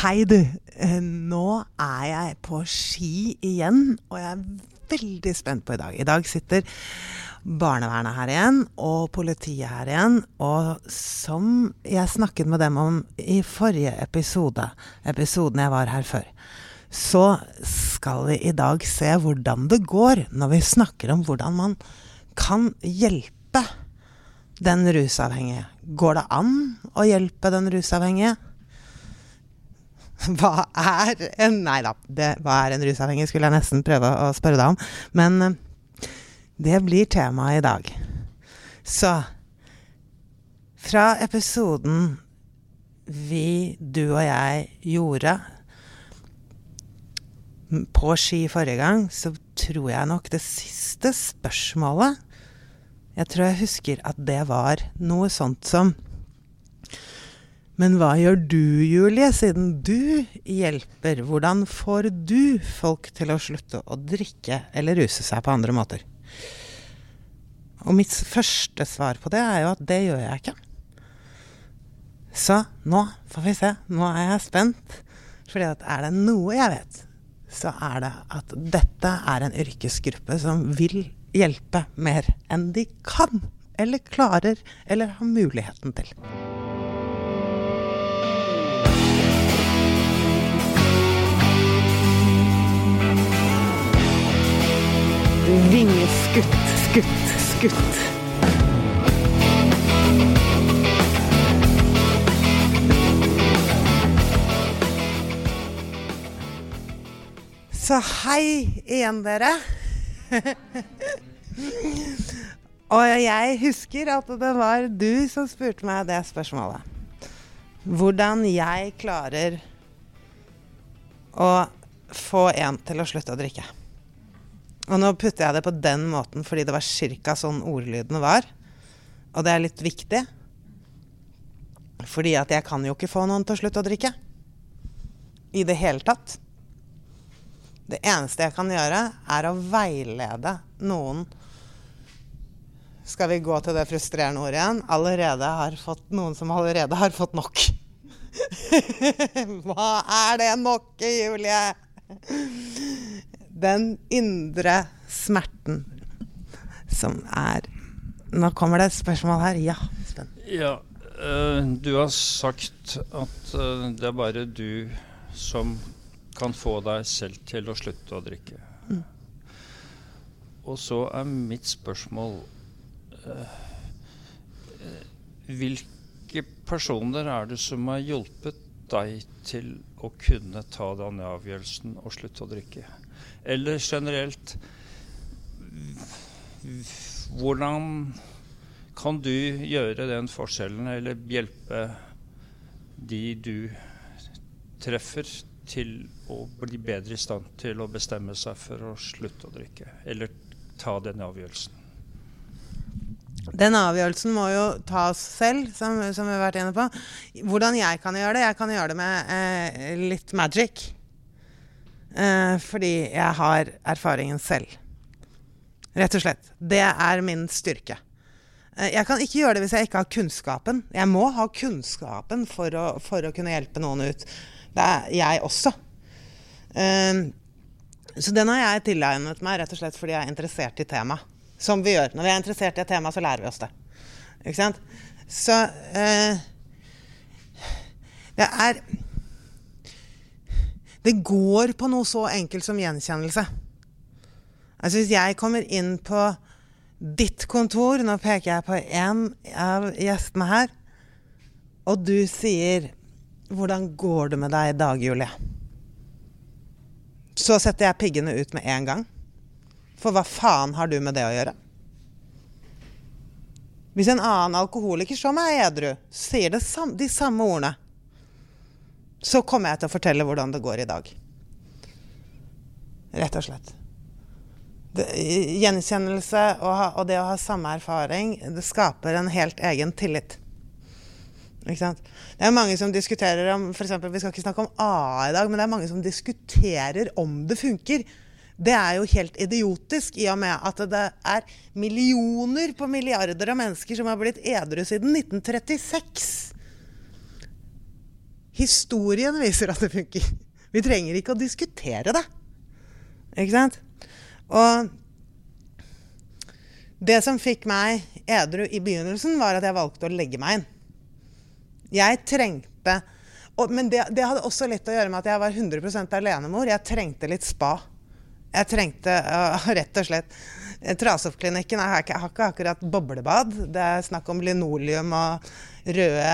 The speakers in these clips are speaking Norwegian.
Hei, du. Eh, Nå er jeg på ski igjen, og jeg er veldig spent på i dag. I dag sitter barnevernet her igjen, og politiet her igjen. Og som jeg snakket med dem om i forrige episode, episoden jeg var her før, så skal vi i dag se hvordan det går når vi snakker om hvordan man kan hjelpe den rusavhengige. Går det an å hjelpe den rusavhengige? Hva er en Nei da, det, hva er en rusavhengig, skulle jeg nesten prøve å spørre deg om. Men eh, det blir temaet i dag. Så fra episoden vi, du og jeg, gjorde på ski forrige gang, så tror jeg nok det siste spørsmålet Jeg tror jeg husker at det var noe sånt som men hva gjør du, Julie, siden du hjelper? Hvordan får du folk til å slutte å drikke eller ruse seg på andre måter? Og mitt første svar på det er jo at det gjør jeg ikke. Så nå får vi se. Nå er jeg spent. Fordi er det noe jeg vet, så er det at dette er en yrkesgruppe som vil hjelpe mer enn de kan, eller klarer, eller har muligheten til. Vingeskutt, skutt, skutt. Så hei igjen, dere. Og jeg husker at det var du som spurte meg det spørsmålet. Hvordan jeg klarer å få en til å slutte å drikke. Og nå putter jeg det på den måten fordi det var cirka sånn ordlydene var. Og det er litt viktig. Fordi at jeg kan jo ikke få noen til å slutte å drikke. I det hele tatt. Det eneste jeg kan gjøre, er å veilede noen Skal vi gå til det frustrerende ordet igjen? Allerede har fått Noen som allerede har fått nok. Hva er det nok, Julie? Den indre smerten som er Nå kommer det et spørsmål her. Ja, Sven. Ja, øh, du har sagt at øh, det er bare du som kan få deg selv til å slutte å drikke. Mm. Og så er mitt spørsmål øh, Hvilke personer er det som har hjulpet deg til å kunne ta den avgjørelsen og slutte å drikke? Eller generelt Hvordan kan du gjøre den forskjellen, eller hjelpe de du treffer, til å bli bedre i stand til å bestemme seg for å slutte å drikke, eller ta den avgjørelsen? Den avgjørelsen må jo tas selv, som, som, vi har vært inne på. Hvordan jeg kan gjøre det? Jeg kan gjøre det med eh, litt magic. Eh, fordi jeg har erfaringen selv. Rett og slett. Det er min styrke. Eh, jeg kan ikke gjøre det hvis jeg ikke har kunnskapen. Jeg må ha kunnskapen for å, for å kunne hjelpe noen ut. Det er jeg også. Eh, så den har jeg tilegnet meg rett og slett fordi jeg er interessert i temaet. Som vi gjør. Når vi er interessert i et tema, så lærer vi oss det. Ikke sant? Så eh, det er Det går på noe så enkelt som gjenkjennelse. Altså Hvis jeg kommer inn på ditt kontor, nå peker jeg på en av gjestene her, og du sier 'Hvordan går det med deg i dag, Julie?' Så setter jeg piggene ut med en gang. For hva faen har du med det å gjøre? Hvis en annen alkoholiker som er edru, sier sam de samme ordene, så kommer jeg til å fortelle hvordan det går i dag. Rett og slett. Det, gjenkjennelse og, og, det å ha samme erfaring, det skaper en helt egen tillit. Ikke sant? Det er mange som diskuterer om for eksempel, Vi skal ikke snakke om AA i dag, men det er mange som diskuterer om det funker. Det er jo helt idiotisk, i og med at det er millioner på milliarder av mennesker som har blitt edru siden 1936. Historien viser at det funker. Vi trenger ikke å diskutere det. Ikke sant? Og det som fikk meg edru i begynnelsen, var at jeg valgte å legge meg inn. Jeg trengte og, Men det, det, hadde også litt å gjøre med at jeg var 100% alenemor. Jeg trengte litt spa. Jeg trengte uh, rett og slett Trasoppklinikken har har ikke akkurat boblebad. Det er snakk om linoleum og røde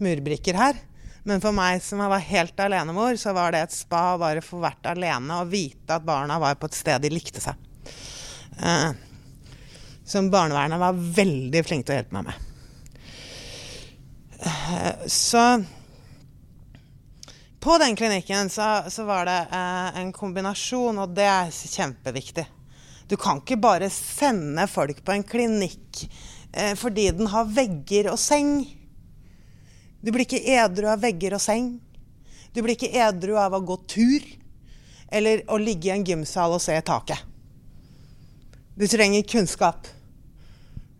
murbrikker her. Men for meg som var helt alenemor, så var det et spa å bare få vært alene og vite at barna var på et sted de likte seg. Eh, som barnevernet var veldig flink til å hjelpe meg med. Eh, så på den klinikken så, så var det eh, en kombinasjon, og det er kjempeviktig. Du kan ikke bare sende folk på en klinikk fordi den har vegger og seng. Du blir ikke edru av vegger og seng. Du blir ikke edru av å gå tur eller å ligge i en gymsal og se taket. Du trenger kunnskap.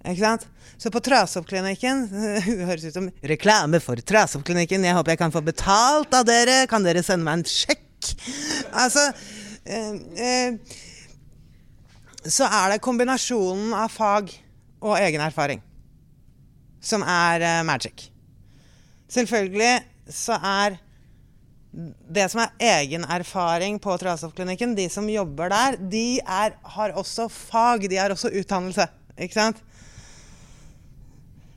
Ikke sant? Så på Trasoppklinikken Det høres ut som reklame for Trasoppklinikken. Jeg håper jeg kan få betalt av dere. Kan dere sende meg en sjekk? Altså eh, eh, Så er det kombinasjonen av fag og egen erfaring som er eh, magic. Selvfølgelig så er det som er egen erfaring på Trasoppklinikken, de som jobber der, de er, har også fag. De har også utdannelse. Ikke sant?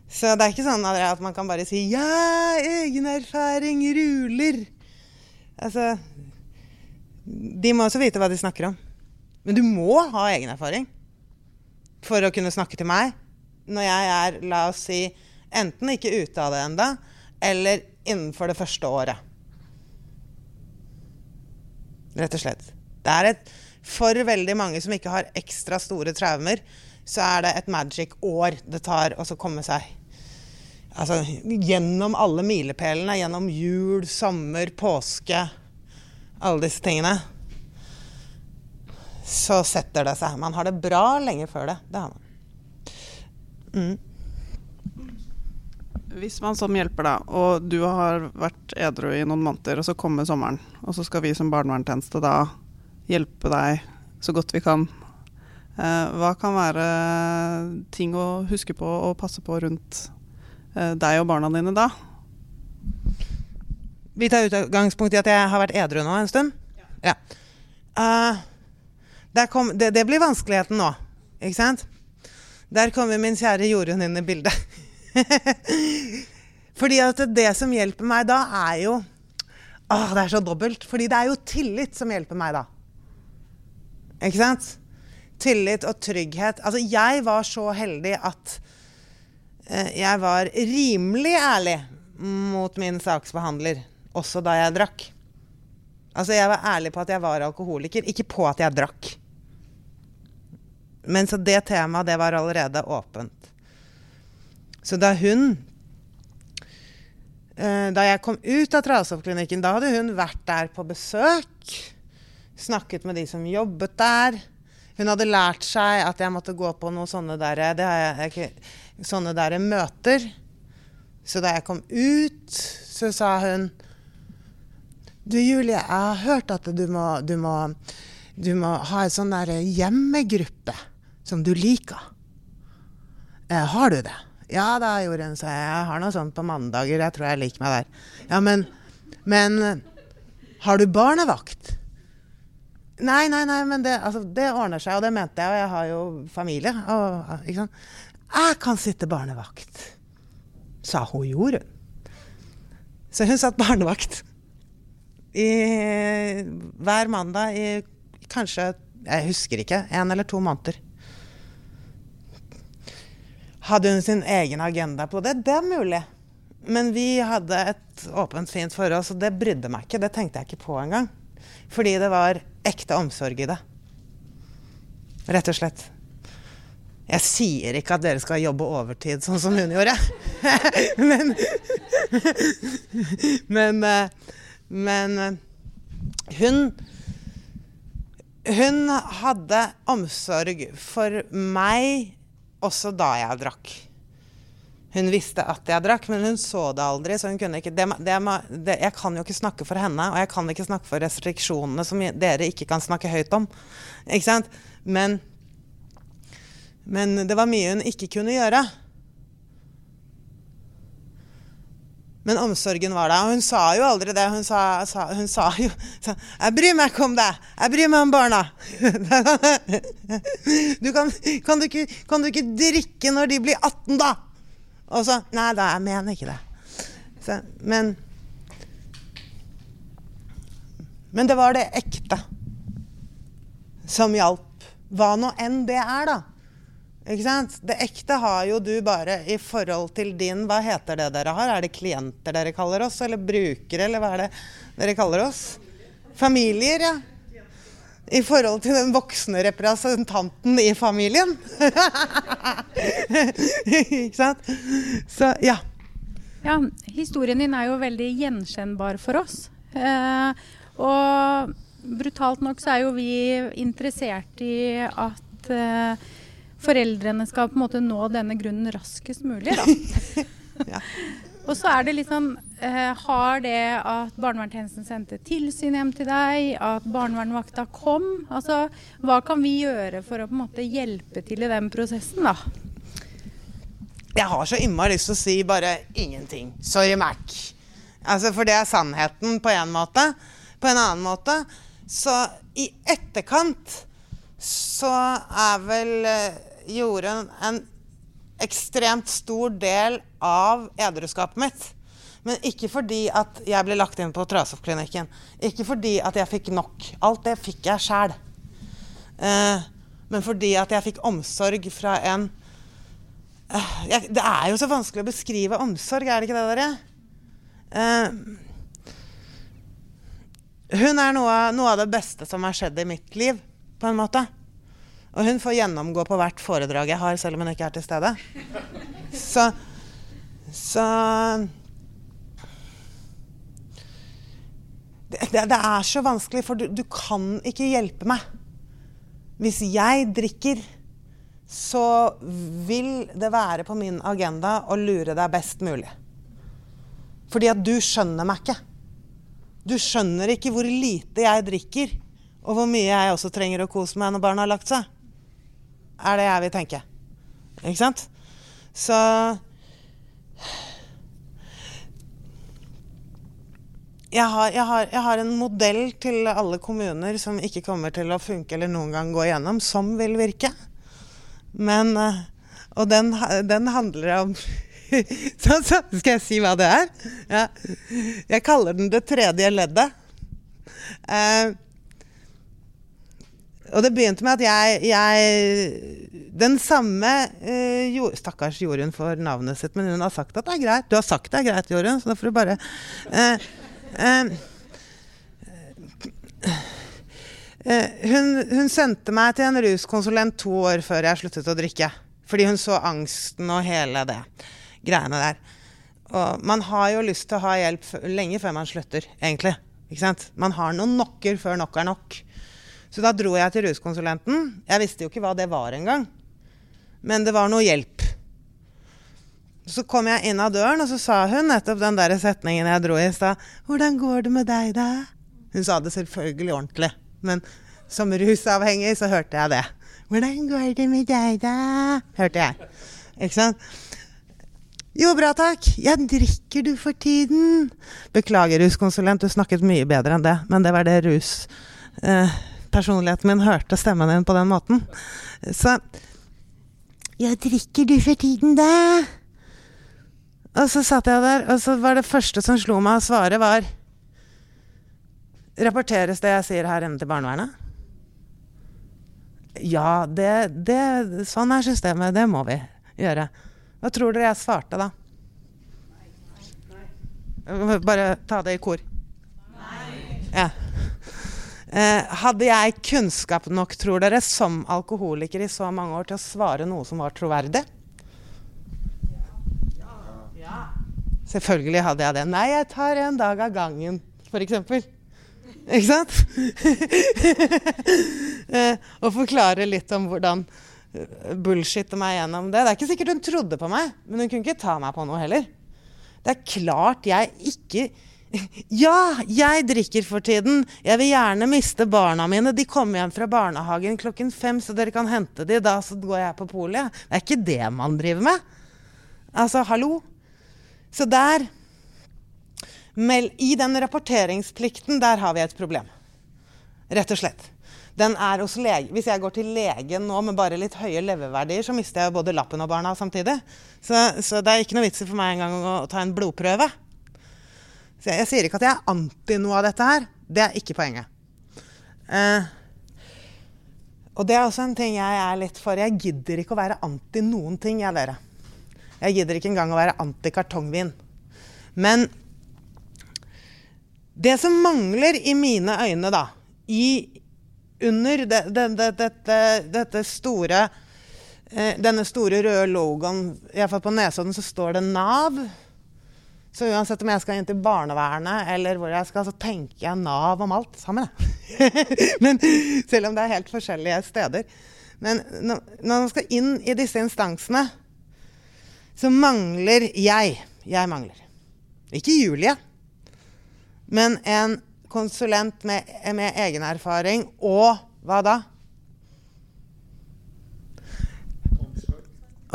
Så det er ikke sånn at man kan bare si 'ja, egen erfaring ruler'. Altså De må også vite hva de snakker om. Men du må ha egen erfaring for å kunne snakke til meg når jeg er, la oss si, enten ikke ute av det enda, eller innenfor det første året. Rett og slett. Det er et, for veldig mange som ikke har ekstra store traumer, så er det et magic år det tar å komme seg altså, gjennom alle milepælene. Gjennom jul, sommer, påske, alle disse tingene. Så setter det seg. Man har det bra lenge før det. Det har man. Mm. Hvis man som hjelper, da, og du har vært edru i noen måneder, og så kommer sommeren, og så skal vi som barnevernstjeneste da hjelpe deg så godt vi kan. Eh, hva kan være ting å huske på og passe på rundt eh, deg og barna dine da? Vi tar utgangspunkt i at jeg har vært edru nå en stund? Ja. ja. Uh, kom, det, det, blir vanskeligheten nå, ikke sant? Der kommer min kjære Jorunn inn i bildet. Fordi at det som hjelper meg da, er jo Åh, det er så dobbelt. Fordi det er jo tillit som hjelper meg da. Ikke sant? Tillit og trygghet. Altså, jeg var så heldig at eh, jeg var rimelig ærlig mot min saksbehandler, også da jeg drakk. Altså, jeg var ærlig på at jeg var alkoholiker, ikke på at jeg drakk. Men så det temaet, det var allerede åpent. Så da hun eh, Da jeg kom ut av Trasoppklinikken, da hadde hun vært der på besøk. Snakket med de som jobbet der. Hun hadde lært seg at jeg måtte gå på noen sånne der, jeg, sånne der møter. Så da jeg kom ut, så sa hun Du Julie, jeg har hørt at du må, du må, du må ha en sånn der hjemmegruppe som du liker. Eh, har du det? Ja da, hun, sa jeg. Jeg har noe sånt på mandager. Jeg tror jeg liker meg der. Ja, men, men har du barnevakt? Nei, nei, nei, men det, altså, det, ordner seg, og det mente jeg. Og jeg har jo familie. Og? Jeg kan sitte barnevakt, sa hun Jorunn. Så hun satt barnevakt i, hver mandag i kanskje, jeg husker ikke, en eller to måneder. Hadde hun sin egen agenda på det? Det er mulig. Men vi hadde et åpent, fint forhold, så det brydde meg ikke. Det tenkte jeg ikke på engang. Fordi det var ekte omsorg i det. Rett og slett. Jeg sier ikke at dere skal jobbe overtid sånn som hun gjorde. men, men, men hun Hun hadde omsorg for meg også da jeg drakk. Hun visste at jeg drakk, men hun så det aldri. så hun kunne ikke, det, det, det, Jeg kan jo ikke snakke for henne, og jeg kan ikke snakke for restriksjonene som dere ikke kan snakke høyt om. Ikke sant? Men, men det var mye hun ikke kunne gjøre. Men omsorgen var der. Og hun sa jo aldri det. Hun sa, sa, hun sa jo sa, 'Jeg bryr meg ikke om deg. Jeg bryr meg om barna'. Du kan, kan, du ikke, kan, du ikke, drikke når de blir 18, da? Og så Nei da, jeg mener ikke det. Så, men Men det var det ekte som hjalp. Hva nå enn det er, da. Ikke sant? Det ekte har jo du bare i forhold til din Hva heter det dere har? Er det klienter dere kaller oss, eller brukere, eller hva er det dere kaller oss? Familier, ja. I forhold til den voksne representanten i familien. Ikke sant? Så ja. Ja, historien din er jo veldig gjenkjennbar for oss. Eh, og brutalt nok så er jo vi interessert i at eh, foreldrene skal på en måte nå denne grunnen raskest mulig. Da. ja. Og så er det litt sånn eh, Har det at barnevernstjenesten sendte tilsyn hjem til deg, at barnevernvakta kom Altså, hva kan vi gjøre for å på en måte hjelpe til i den prosessen, da? Jeg har så innmari lyst til å si bare ingenting. Sorry, Mac. Altså, for det er sannheten på en måte. På en annen måte så i etterkant så er vel Jorunn en ekstremt stor del av edruskapet mitt. Men ikke fordi at jeg ble lagt inn på Trasov-klinikken. Ikke fordi at jeg fikk nok. Alt det fikk jeg sjæl. Eh, men fordi at jeg fikk omsorg fra en eh, Det er jo så vanskelig å beskrive omsorg, er det ikke det, dere? Eh, hun er noe av det beste som har skjedd i mitt liv, på en måte. Og hun får gjennomgå på hvert foredrag jeg har, selv om hun ikke er til stede. Så, så det, det, er så vanskelig, for du, du kan ikke hjelpe meg. Hvis jeg drikker, så vil det være på min agenda å lure deg best mulig. Fordi at du skjønner meg ikke. Du skjønner ikke hvor lite jeg drikker, og hvor mye jeg også trenger å kose meg når barna har lagt seg er det jeg vil tenke. Ikke sant? Så jeg har, jeg, har, jeg har, en modell til alle kommuner som ikke kommer til å funke eller noen gang gå igjennom, som vil virke. Men eh, Og den, den handler om så, så, Skal jeg si hva det er? Ja. Jeg kaller den det tredje leddet. Eh, og det begynte med at jeg, jeg Den samme eh, jo, Stakkars Jorunn for navnet sitt, men hun har sagt at det er greit. Du har sagt det er greit, Jorunn, så da får du bare eh, eh, eh, hun, hun, sendte meg til en ruskonsulent to år før jeg sluttet å drikke. Fordi hun så angsten og hele det greiene der. Og man har jo lyst til å ha hjelp lenge før man slutter, egentlig. Man har noen nokker før nok er nok. Så da dro jeg til ruskonsulenten. Jeg visste jo ikke hva det var engang. Men det var noe hjelp. Så kom jeg inn av døren, og så sa hun nettopp den der setningen jeg dro i stad. 'Hvordan går det med deg, da?' Hun sa det selvfølgelig ordentlig. Men som rusavhengig så hørte jeg det. 'Hvordan går det med deg, da?' hørte jeg. Ikke sant? Jo, bra, takk. Jeg drikker du for tiden? Beklager, ruskonsulent, du snakket mye bedre enn det. Men det var det rus... Eh, personligheten min hørte stemmen din på den måten. Så Ja, drikker du for tiden, da? Og så satt jeg der, og så var det første som slo meg å svare, var Rapporteres det jeg sier her inne til barnevernet? Ja, det, det Sånn er systemet. Det må vi gjøre. Hva tror dere jeg svarte da? Bare ta det i kor. Nei. Ja. Eh, hadde jeg kunnskap nok, tror dere, som alkoholiker i så mange år til å svare noe som var troverdig? Ja. Selvfølgelig hadde jeg det. Nei, jeg tar en dag av gangen, f.eks. Ikke sant? eh, og forklare litt om hvordan bullshitte meg gjennom det. Det er ikke sikkert hun trodde på meg, men hun kunne ikke ta meg på noe heller. Det er klart jeg ikke Ja, jeg drikker for tiden. Jeg vil gjerne miste barna mine. De kommer hjem fra barnehagen klokken fem, så dere kan hente de. Da så går jeg på polet. Det er ikke det man driver med. Altså, hallo. Så der I den rapporteringsplikten, der har vi et problem. Rett og slett. Den er hos lege. Hvis jeg går til legen nå med bare litt høye leveverdier, så mister jeg både lappen og barna samtidig. Så, så det er ikke noe vits for meg engang å ta en blodprøve. Så jeg, jeg, sier ikke at jeg er anti noe av dette her. Det er ikke poenget. Eh, og det er også en ting jeg er litt for. Jeg gidder ikke å være anti noen ting, jeg, dere. Jeg gidder ikke engang å være anti kartongvin. Men det som mangler i mine øyne, da, i under det, det, det, dette, store eh, denne store røde logoen, iallfall på Nesodden, så står det Nav. Så uansett om jeg skal inn til barnevernet eller hvor jeg skal, så tenker jeg Nav om alt sammen. Men selv om det er helt forskjellige steder. Men når man skal inn i disse instansene, så mangler jeg Jeg mangler. Ikke Julie, men en konsulent med, med egen erfaring og hva da?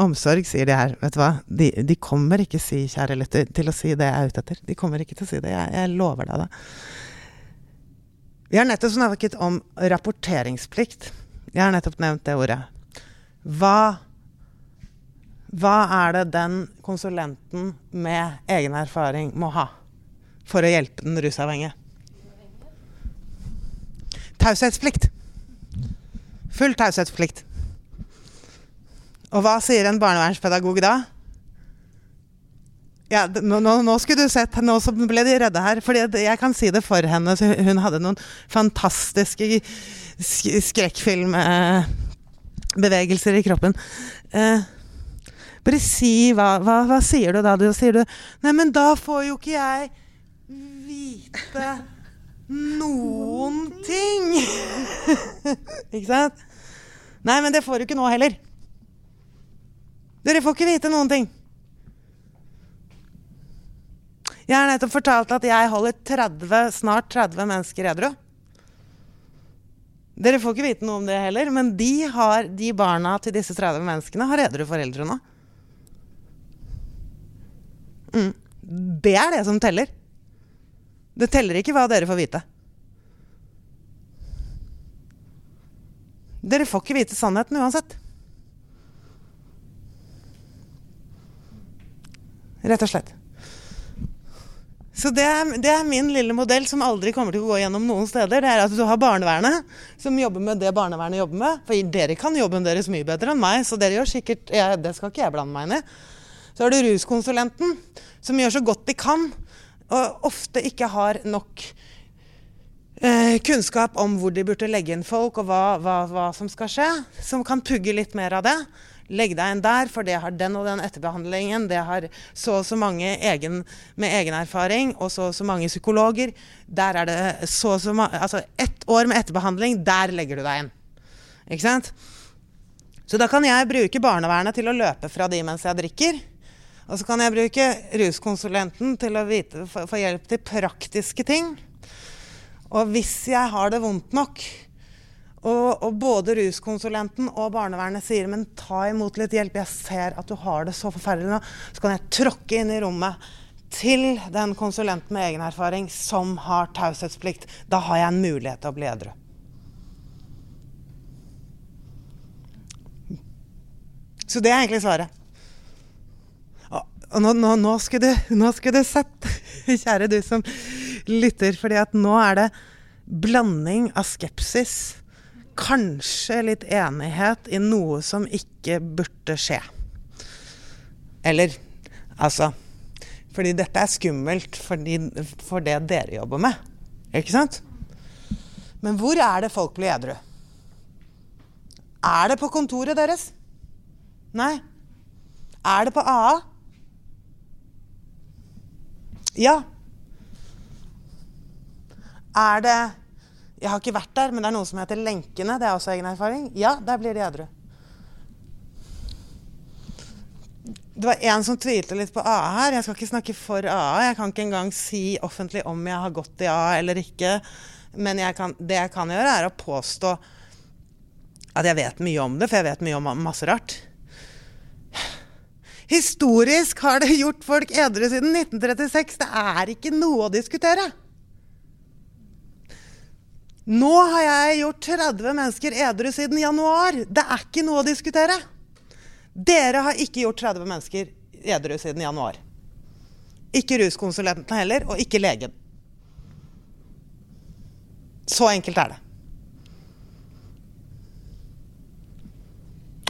Omsorg. Sier de her. Vet du hva? De, de kommer ikke si, kjære lytter, til å si det jeg er ute etter. De kommer ikke til å si det. Jeg, jeg lover deg det. Vi har nettopp snakket om rapporteringsplikt. Jeg har nettopp nevnt det ordet. Hva, hva er det den konsulenten med egen erfaring må ha for å hjelpe den rusavhengige? Taushetsplikt. Full taushetsplikt. Og hva sier en barnevernspedagog da? Ja, nå, nå, skulle du sett Nå ble de redde her. For jeg kan si det for henne. hun hadde noen fantastiske skrekkfilmbevegelser i kroppen. Eh, bare si hva, hva, hva sier du da? Du sier du Nei, men da får jo ikke jeg vite noen ting. ikke sant? Nei, men det får du ikke nå heller. Dere får ikke vite noen ting. Jeg har nettopp fortalt at jeg holder 30, snart 30 mennesker edru. Dere får ikke vite noe om det heller, men de, har, de barna til disse 30 menneskene har edru foreldre nå. Mm. Det er det som teller. Det teller ikke hva dere får vite. Dere får ikke vite sannheten uansett. Rett og slett. Så det er, det er, min lille modell som aldri kommer til å gå gjennom noen steder. Det er at du har barnevernet, som jobber med det barnevernet jobber med. For dere kan jobben deres mye bedre enn meg, så dere gjør sikkert ja, Det skal ikke jeg blande meg inn i. Så har du ruskonsulenten, som gjør så godt de kan, og ofte ikke har nok eh, kunnskap om hvor de burde legge inn folk, og hva, hva, hva, som skal skje. Som kan pugge litt mer av det. Legg deg inn der, for det har den og den etterbehandlingen. Det har så og så mange egen, med egenerfaring, og så og så mange psykologer. Der er det så og så mange Altså ett år med etterbehandling, der legger du deg inn. Ikke sant? Så da kan jeg bruke barnevernet til å løpe fra de mens jeg drikker. Og så kan jeg bruke ruskonsulenten til å vite, få hjelp til praktiske ting. Og hvis jeg har det vondt nok, og, og, både ruskonsulenten og barnevernet sier men ta imot litt hjelp, jeg ser at du har det så forferdelig nå, så kan jeg tråkke inn i rommet til den konsulenten med egen erfaring som har taushetsplikt. Da har jeg en mulighet til å bli edru. Så det er egentlig svaret. Og nå, nå, nå skulle du sett, kjære du som lytter, fordi at nå er det blanding av skepsis, kanskje litt enighet i noe som ikke burde skje. Eller altså Fordi dette er skummelt fordi, for det dere jobber med. Ikke sant? Men hvor er det folk blir edru? Er det på kontoret deres? Nei. Er det på AA? Ja. Er det Jeg har ikke vært der, men det er noe som heter Lenkene. Det er også egen erfaring. Ja, der blir de edru. Det var en som tvilte litt på AA her. Jeg skal ikke snakke for AA. Jeg kan ikke engang si offentlig om jeg har gått i AA eller ikke. Men jeg kan, det jeg kan gjøre, er å påstå at jeg vet mye om det, for jeg vet mye om masse rart. Historisk har det gjort folk edru siden 1936. Det er ikke noe å diskutere. Nå har jeg gjort 30 mennesker edru siden januar. Det er ikke noe å diskutere. Dere har ikke gjort 30 mennesker edru siden januar. Ikke ruskonsulentene heller, og ikke legen. Så enkelt er det.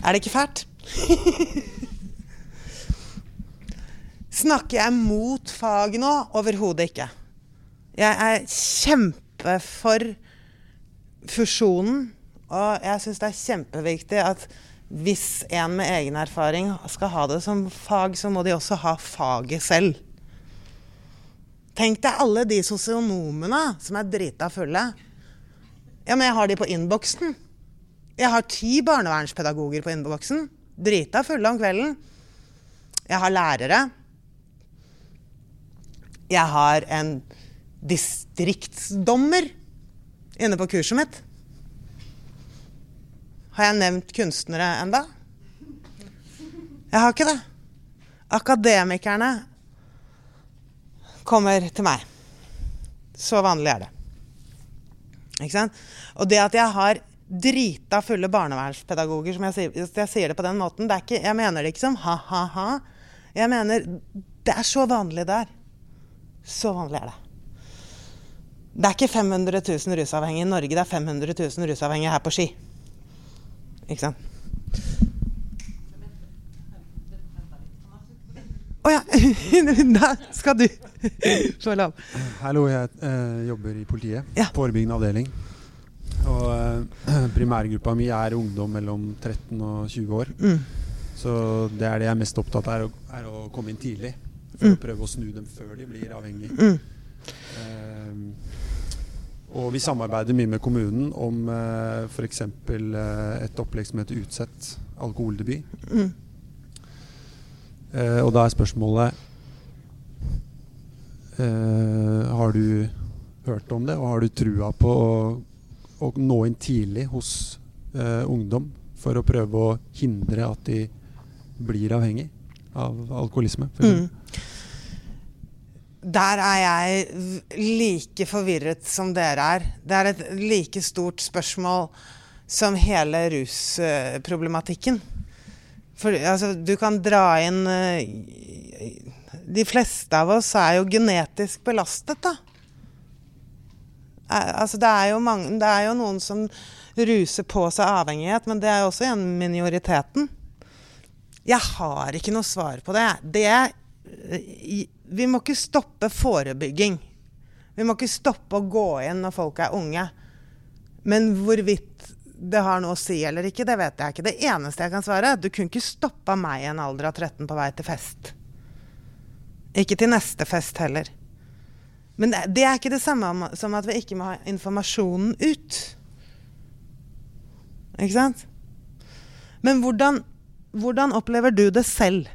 Er det ikke fælt? Snakker jeg mot fag nå? Overhodet ikke. Jeg er kjempe for fusjonen, og jeg syns det er kjempeviktig at hvis en med egen erfaring skal ha det som fag, så må de også ha faget selv. Tenk deg alle de sosionomene som er drita fulle. Ja, men jeg har de på innboksen. Jeg har ti barnevernspedagoger på innboksen. Drita fulle om kvelden. Jeg har lærere. Jeg har en distriktsdommer inne på kurset mitt. Har jeg nevnt kunstnere enda? Jeg har ikke det. Akademikerne kommer til meg. Så vanlig er det. Ikke sant? Og det at jeg har drita fulle barnevernspedagoger, som jeg sier, jeg sier det på den måten det er ikke, Jeg mener det ikke som ha-ha-ha. Jeg mener det er så vanlig det er. Så vanlig er det. Det er ikke 500 000 rusavhengige i Norge, det er 500 000 rusavhengige her på Ski. Ikke sant? Å oh, ja! Da skal du få lov. Hallo, jeg eh, jobber i politiet. Ja. Forebyggende avdeling. Og eh, primærgruppa mi er ungdom mellom 13 og 20 år. Mm. Så det er det jeg er mest opptatt av, er, er å komme inn tidlig. For Mm. å prøve å snu dem før de blir avhengige. Mm. Eh, og vi samarbeider mye med kommunen om eh, f.eks. Eh, et opplegg som heter Utsett alkoholdebut. Mm. Eh, og da er spørsmålet eh, Har du hørt om det, og har du trua på å, å nå inn tidlig hos eh, ungdom for å prøve å hindre at de blir avhengig av alkoholisme? For Mm. Der er jeg like forvirret som dere er. Det er et like stort spørsmål som hele rusproblematikken. For altså, du kan dra inn eh, De fleste av oss er jo genetisk belastet, da. Eh, Altså, det, er mange, det er jo noen som ruser på seg avhengighet, men det er jo også igjen minoriteten. Jeg har ikke noe svar på det. Det i- Vi må ikke stoppe forebygging. Vi må ikke stoppe å gå inn når folk er unge. Men hvorvidt det har noe å si eller ikke, det vet jeg ikke. Det eneste jeg kan svare, du kunne ikke stoppa meg i en alder av 13 på vei til fest. Ikke til neste fest heller. Men det er ikke det samme som at vi ikke må ha informasjonen ut. Ikke sant? Men hvordan, hvordan opplever du det selv?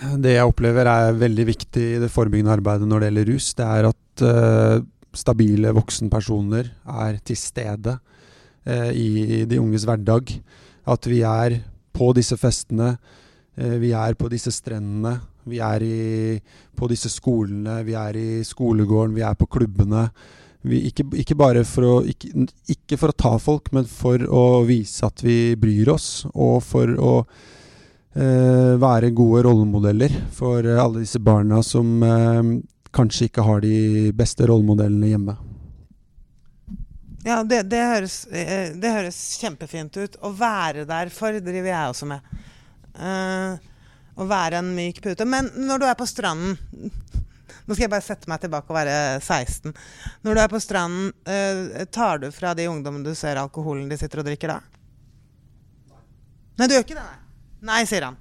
Det jeg opplever er veldig viktig i det forebyggende arbeidet når det gjelder rus, det er at uh, stabile voksenpersoner er til stede uh, i de unges hverdag. At vi er på disse festene, uh, vi er på disse strendene, vi er i, på disse skolene, vi er i skolegården, vi er på klubbene. Vi, ikke, ikke bare for å, ikke, ikke for å ta folk, men for å vise at vi bryr oss, og for å være gode rollemodeller for eh, alle disse barna som eh, kanskje ikke har de beste rollemodellene hjemme. Ja, det, det, høres, eh, det høres kjempefint ut. Å være der for driver jeg også med. Uh, å være en myk pute. Men når du er på stranden Nå skal jeg bare sette meg tilbake og være 16. Når du er på stranden, uh, tar du fra de ungdommene du ser alkoholen de sitter og drikker da? Nei, du gjør ikke det? Nei, nei sier han.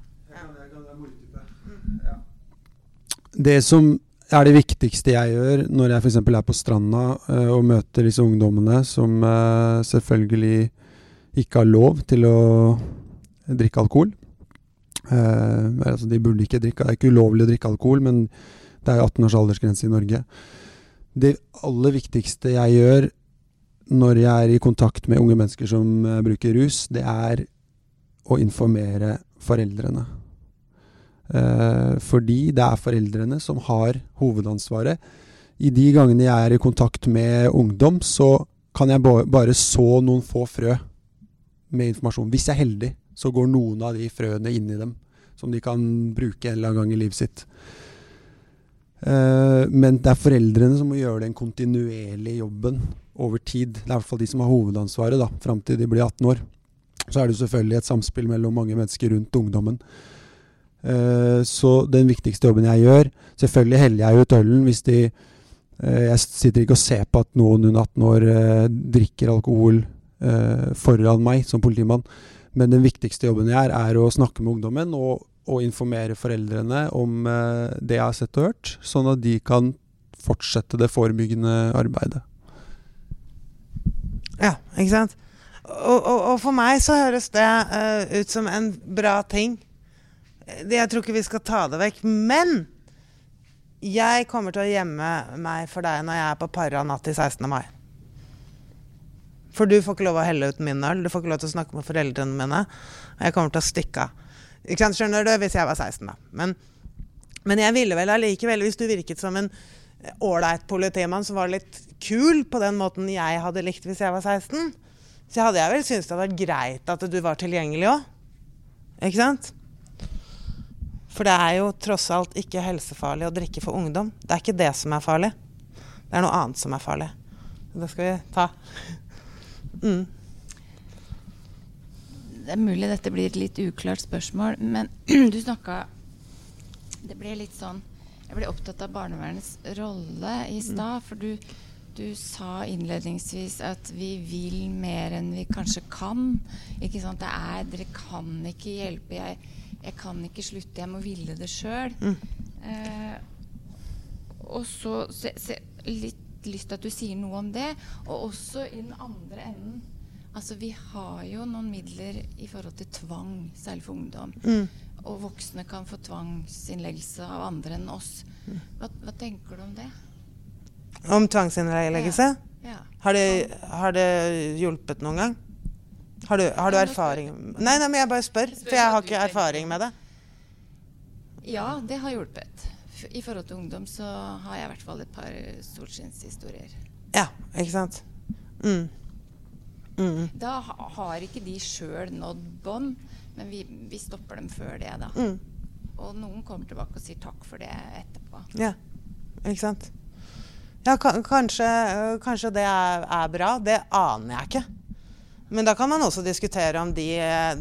Det som er det viktigste jeg gjør når jeg f.eks. er på stranda eh, og møter disse ungdommene som eh, selvfølgelig ikke har lov til å drikke alkohol, Eh, altså de burde ikke drikke, Det er ikke ulovlig å drikke alkohol, men det er jo 18 års aldersgrense i Norge. Det aller viktigste jeg gjør når jeg er i kontakt med unge mennesker som bruker rus, det er å informere foreldrene. Eh, fordi det er foreldrene som har hovedansvaret. I de gangene jeg er i kontakt med ungdom, så kan jeg bare så noen få frø med informasjon. Hvis jeg er heldig, så går noen av de frøene inn i dem, som de kan bruke en eller annen gang i livet sitt. Eh, men det er foreldrene som må gjøre den kontinuerlige jobben over tid. Det er i hvert fall de som har hovedansvaret da, fram til de blir 18 år. Så er det selvfølgelig et samspill mellom mange mennesker rundt ungdommen. Uh, så den viktigste jobben jeg gjør Selvfølgelig heller jeg ut ølen hvis de uh, Jeg sitter ikke og ser på at noen under 18 år drikker alkohol foran meg som politimann. Men den viktigste jobben jeg gjør, er å snakke med ungdommen og og informere foreldrene om det jeg har sett og hørt, sånn at de kan fortsette det forebyggende arbeidet. Ja, ikke sant. Og, og, for meg så høres det uh, ut som en bra ting. Jeg tror ikke vi skal ta det vekk. Men jeg kommer til å gjemme meg for deg når jeg er på Parra natt til 16. mai. For du får ikke lov å helle ut min øl, du får ikke lov til å snakke med foreldrene mine. Og jeg kommer til å stikke av. Skjønner du? Hvis jeg var 16, da. Men, men jeg ville vel allikevel, hvis du virket som en ålreit politimann som var litt kul på den måten jeg hadde likt hvis jeg var 16, så hadde jeg vel syntes det hadde vært greit at du var tilgjengelig òg. Ikke sant? For det er jo tross alt ikke helsefarlig å drikke for ungdom. Det er ikke det som er farlig. Det er noe annet som er farlig. Det skal vi ta. Mm. Det er mulig dette blir et litt uklart spørsmål, men du snakka Det ble litt sånn Jeg ble opptatt av barnevernets rolle i mm. stad. For du, du, sa innledningsvis at vi vil mer enn vi kanskje kan. Ikke sant? Det er Dere kan ikke hjelpe. Jeg, jeg kan ikke slutte. Jeg må ville det sjøl. Mm. Eh, og så se, se, litt lyst til at du sier noe om det. Og også i den andre enden Altså, vi har jo noen midler i forhold til tvang, særlig for ungdom. Mm. Og voksne kan få tvangsinnleggelse av andre enn oss. Hva, hva tenker du om det? Om tvangsinnleggelse? Ja. Ja. Har, det, har, det, hjulpet noen gang? Har du, har du erfaring Nei, nei, men jeg bare spør, for jeg har ikke erfaring med det. Ja, det har hjulpet. I forhold til ungdom så har jeg i hvert fall et par solskinnshistorier. Ja, ikke sant. Mm. Mm. Da har ikke de sjøl nådd bånd, men vi, vi, stopper dem før det, da. Mm. Og noen kommer tilbake og sier takk for det etterpå. Ja, ikke sant. Ja, kanskje, kanskje det er, er, bra. Det aner jeg ikke. Men da kan man også diskutere om de,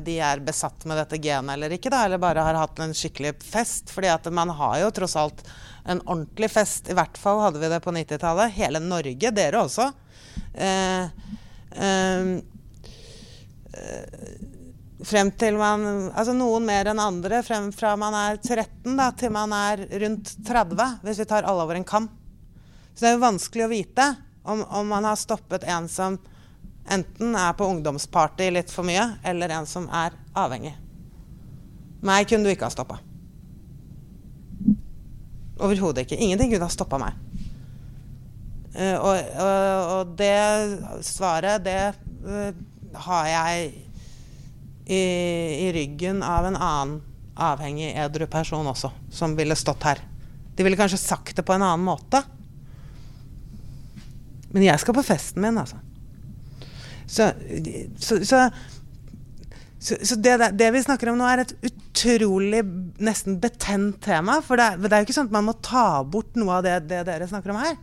de, er besatt med dette genet eller ikke. Da, eller bare har hatt en skikkelig fest. fordi man har jo tross alt en ordentlig fest. I hvert fall hadde vi det på 90-tallet. Hele Norge, dere også. Eh, eh, frem til man Altså noen mer enn andre. Frem fra man er 13 da, til man er rundt 30, hvis vi tar alle over en kam. Så det er jo vanskelig å vite om, om man har stoppet en som enten er på ungdomsparty litt for mye, eller en som er avhengig. Meg kunne du ikke ha stoppa. Overhodet ikke. Ingenting kunne ha stoppa meg. Uh, og, og, og, det svaret, det uh, har jeg i, i, ryggen av en annen avhengig edru person også, som ville stått her. De ville kanskje sagt det på en annen måte. Men jeg skal på festen min, altså. Så, så, så, så det, det, vi snakker om nå, er et utrolig nesten betent tema. For det, det er jo ikke sånn at man må ta bort noe av det, det dere snakker om her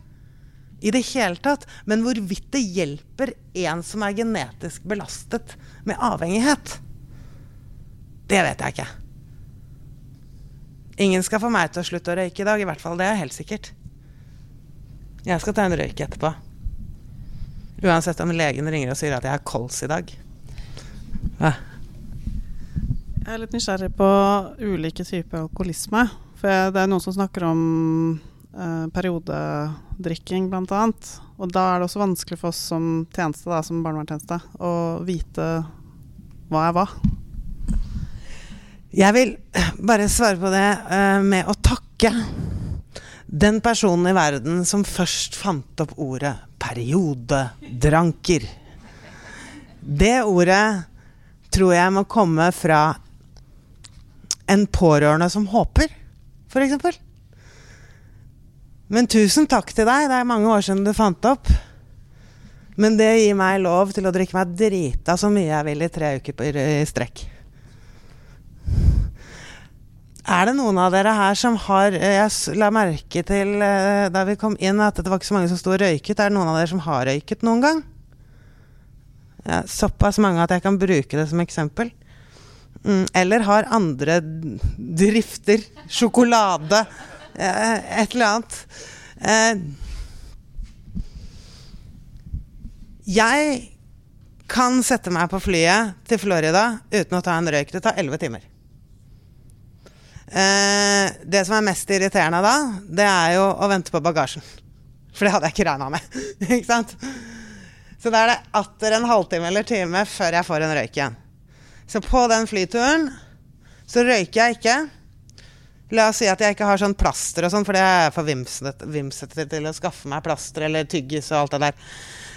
i det hele tatt. Men hvorvidt det hjelper en som er genetisk belastet med avhengighet, det vet jeg ikke. Ingen skal få meg til å slutte å røyke i dag, i hvert fall. Det er helt sikkert. Jeg skal ta en røyk etterpå. Uansett om legen ringer og sier at jeg har kols i dag. Hva? Jeg er litt nysgjerrig på ulike typer alkoholisme. For det er noen som snakker om eh, periodedrikking bl.a. Og da er det også vanskelig for oss som tjeneste, da, som barnevernstjeneste, å vite hva er hva. Jeg vil bare svare på det eh, med å takke den personen i verden som først fant opp ordet periodedranker. Det ordet tror jeg må komme fra en pårørende som håper, f.eks. Men tusen takk til deg. Det er mange år siden du fant opp. Men det gir meg lov til å drikke meg drita så mye jeg vil i tre uker i strekk. Er det noen av dere her som har Jeg la merke til eh, da vi kom inn at det var ikke så mange som sto og røyket. Er det noen av dere som har røyket noen gang? Ja, såpass mange at jeg kan bruke det som eksempel. Mm, eller har andre drifter. Sjokolade. Eh, et eller annet. Eh, jeg kan sette meg på flyet til Florida uten å ta en røyk. Det tar elleve timer. Eh, det som er mest irriterende da, det er jo å vente på bagasjen. For det hadde jeg ikke regna med. ikke sant? Så da er det atter en halvtime eller time før jeg får en røyk igjen. Så på den flyturen så røyker jeg ikke. La oss si at jeg ikke har sånn plaster og sånn, for det er jeg for vimsete til å skaffe meg plaster eller tyggis og alt det der.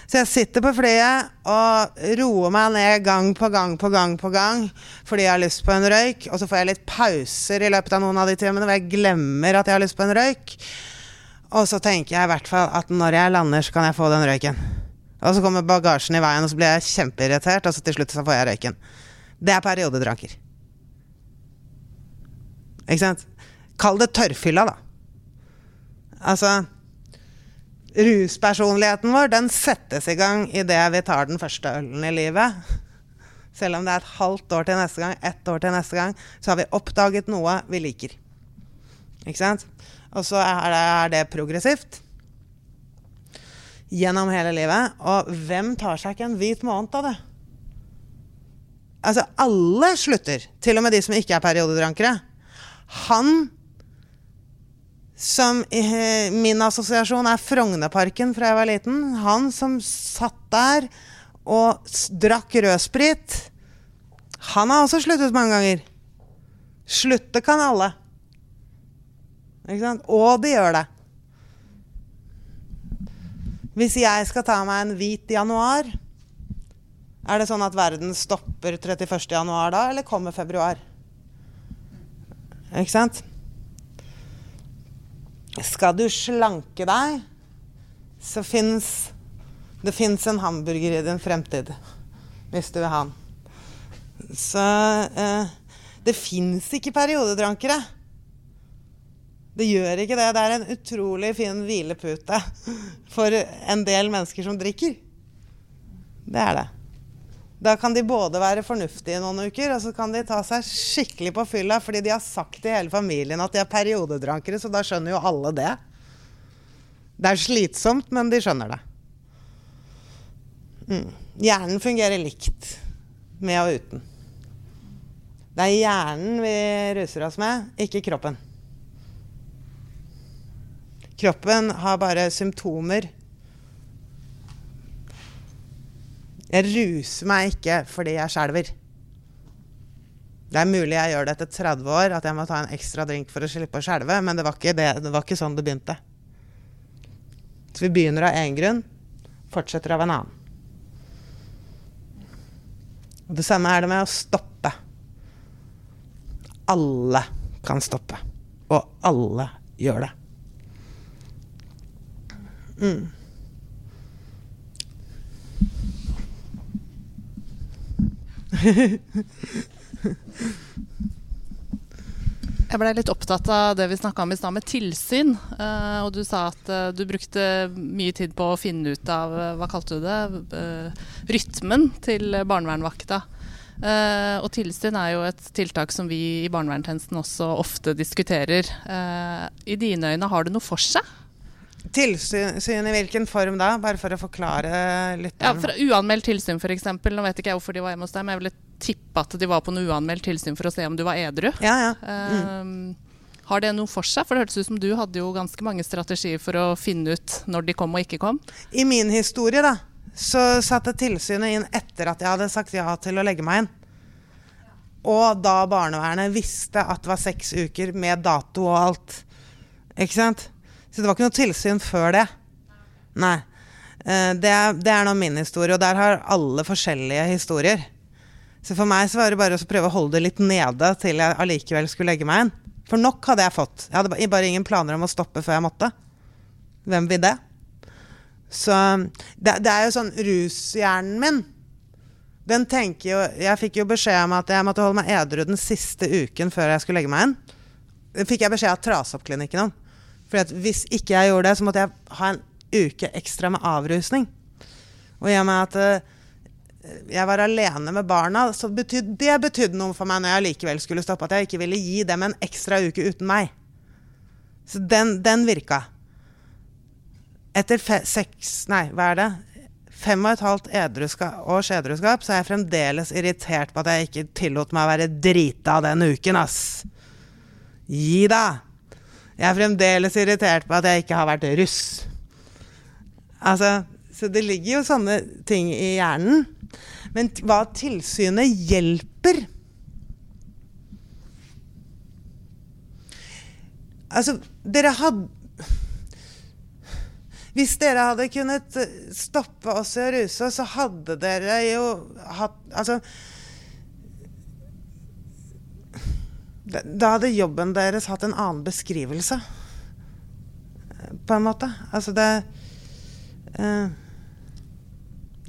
Så jeg sitter på flyet og roer meg ned gang på gang på gang på gang fordi jeg har lyst på en røyk. Og så får jeg litt pauser i løpet av noen av de timene hvor jeg glemmer at jeg har lyst på en røyk. Og så tenker jeg i hvert fall at når jeg lander, så kan jeg få den røyken. Og så kommer bagasjen i veien, og så blir jeg kjempeirritert, og så til slutt så får jeg røyken. Det er periodedranker. Ikke sant? Kall det tørrfylla, da. Altså Ruspersonligheten vår den settes i gang idet vi tar den første ølen i livet. Selv om det er et halvt år til neste gang, ett år til neste gang, så har vi oppdaget noe vi liker. Ikke sant? Og så er det, er det progressivt gjennom hele livet. Og hvem tar seg ikke en hvit måned av det? Altså, alle slutter. Til og med de som ikke er periodedrankere. Han som eh, Min assosiasjon er Frognerparken fra jeg var liten. Han som satt der og drakk rødsprit. Han har også sluttet mange ganger. Slutte kan alle. Ikke sant? Og de gjør det. Hvis jeg skal ta meg en hvit januar, er det sånn at verden stopper 31. januar da, eller kommer februar? Ikke sant? Skal du slanke deg, så fins det fins en hamburger i din fremtid. Hvis du vil ha den. Så eh, det fins ikke periodedrankere. Det gjør ikke det. Det er en utrolig fin hvilepute for en del mennesker som drikker. Det er det. Da kan de både være fornuftige noen uker, og så kan de ta seg skikkelig på fylla fordi de har sagt til hele familien at de er periodedrankere, så da skjønner jo alle det. Det er slitsomt, men de skjønner det. Mm. Hjernen fungerer likt med og uten. Det er hjernen vi ruser oss med, ikke kroppen. Kroppen har bare symptomer Jeg ruser meg ikke fordi jeg skjelver. Det er mulig jeg gjør det etter 30 år, at jeg må ta en ekstra drink for å slippe å skjelve, men det var, det, det var, ikke sånn det begynte. Så vi begynner av én grunn, fortsetter av en annen. Og det samme er det med å stoppe. Alle kan stoppe. Og alle gjør det. Mm. Jeg blei litt opptatt av det vi snakka om i stad, med tilsyn. Uh, og du sa at uh, du brukte mye tid på å finne ut av, uh, hva kalte du det, rytmen til barnevernvakta. og tilsyn er jo et tiltak som vi i barnevernstjenesten også ofte diskuterer. I dine øyne, har det noe for seg? Tilsyn i hvilken form da? Bare for å forklare litt. Ja, for Uanmeldt tilsyn f.eks. Nå vet ikke jeg hvorfor de var hjemme hos deg, men jeg ville tippe at de var på noe uanmeldt tilsyn for å se om du var edru. Ja, ja. Mm. Uh, har det noe for seg? For det hørtes ut som du hadde jo ganske mange strategier for å finne ut når de kom og ikke kom. I min historie da, så satte tilsynet inn etter at jeg hadde sagt ja til å legge meg inn. Og da barnevernet visste at det var seks uker med dato og alt. Ikke sant? Så det var ikke noe tilsyn før det. Nei. Eh, det det er nå min historie, og der har alle forskjellige historier. Så for meg så var det bare å prøve å holde det litt nede til jeg allikevel skulle legge meg inn. For nok hadde jeg fått. Jeg hadde bare ingen planer om å stoppe før jeg måtte. Hvem vil det? Så det, det er jo sånn Rushjernen min den tenker jo Jeg fikk jo beskjed om at jeg måtte holde meg edru den siste uken før jeg skulle legge meg inn. Fikk jeg beskjed av Trasoppklinikken om. For hvis ikke jeg gjorde det, så måtte jeg ha en uke ekstra med avrusning. Og i og med at uh, jeg var alene med barna, så betyd, det betydde noe for meg når jeg likevel skulle stoppe, at jeg ikke ville gi dem en ekstra uke uten meg. Så den, den virka. Etter fe, seks Nei, hva er det? Fem og et halvt års edruskap, så er jeg fremdeles irritert på at jeg ikke tillot meg å være drita den uken, ass. Gi deg! Jeg er fremdeles irritert på at jeg ikke har vært russ. Altså, så det ligger jo sånne ting i hjernen. Men hva tilsynet hjelper Altså, dere hadde Hvis dere hadde kunnet stoppe oss i å ruse, så hadde dere jo hatt Altså Da hadde jobben deres hatt en annen beskrivelse, på en måte. Altså det uh,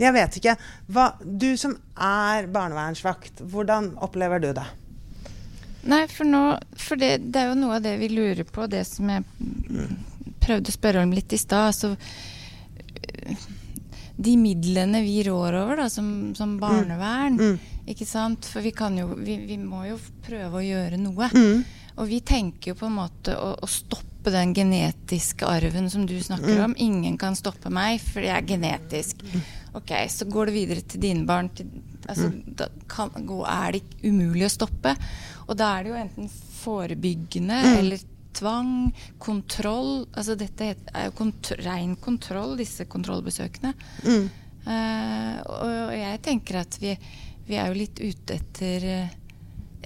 jeg vet ikke. Hva, du som er barnevernsvakt, hvordan opplever du det? Nei, for, nå, for det, det, er jo noe av det vi lurer på, det som jeg prøvde å spørre om litt i stad. Altså, de midlene vi rår over da, som, som mm. barnevern, mm. Ikke sant. For vi, jo, vi, vi, må jo prøve å gjøre noe. Mm. Og vi tenker jo på en måte å, å stoppe den genetiske arven som du snakker mm. om. Ingen kan stoppe meg, for jeg er genetisk. Ok, så går det videre til dine barn. Til, altså, mm. Da kan, er det umulig å stoppe. Og da er det jo enten forebyggende mm. eller tvang, kontroll Altså dette er jo kont ren kontroll, disse kontrollbesøkene. Mm. Uh, og, og, jeg tenker at vi, vi, er jo litt ute etter uh,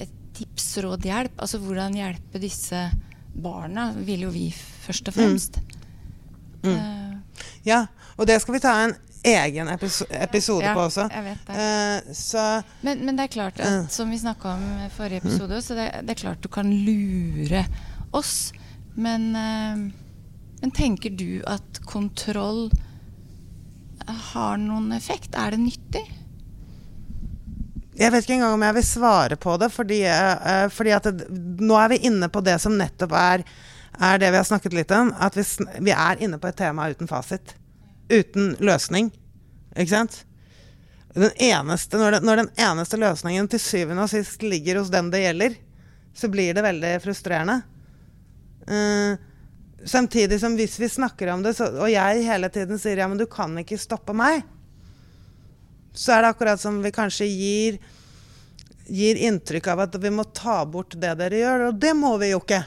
et tips, råd, hjelp. Altså hvordan hjelpe disse barna, vil jo vi først og fremst. Mm. Uh, ja, og det skal vi ta en egen episode ja, på også. Jeg vet det. Uh, men, men, det er klart at, som vi snakka om i forrige episode, så det, det, er klart du kan lure oss. Men, uh, men tenker du at kontroll har noen effekt? Er det nyttig? Jeg vet ikke engang om jeg vil svare på det, fordi, fordi at det, nå er vi inne på det som nettopp er, er det vi har snakket litt om. At vi, vi er inne på et tema uten fasit uten løsning. Ikke sant? Den eneste, når, den, når, den, eneste løsningen til syvende og sist ligger hos den det gjelder, så blir det veldig frustrerende. Uh, samtidig som hvis vi snakker om det, så, og jeg hele tiden sier ja, men du kan ikke stoppe meg, så er det akkurat som vi kanskje gir, gir inntrykk av at vi må ta bort det dere gjør, og det må vi jo ikke.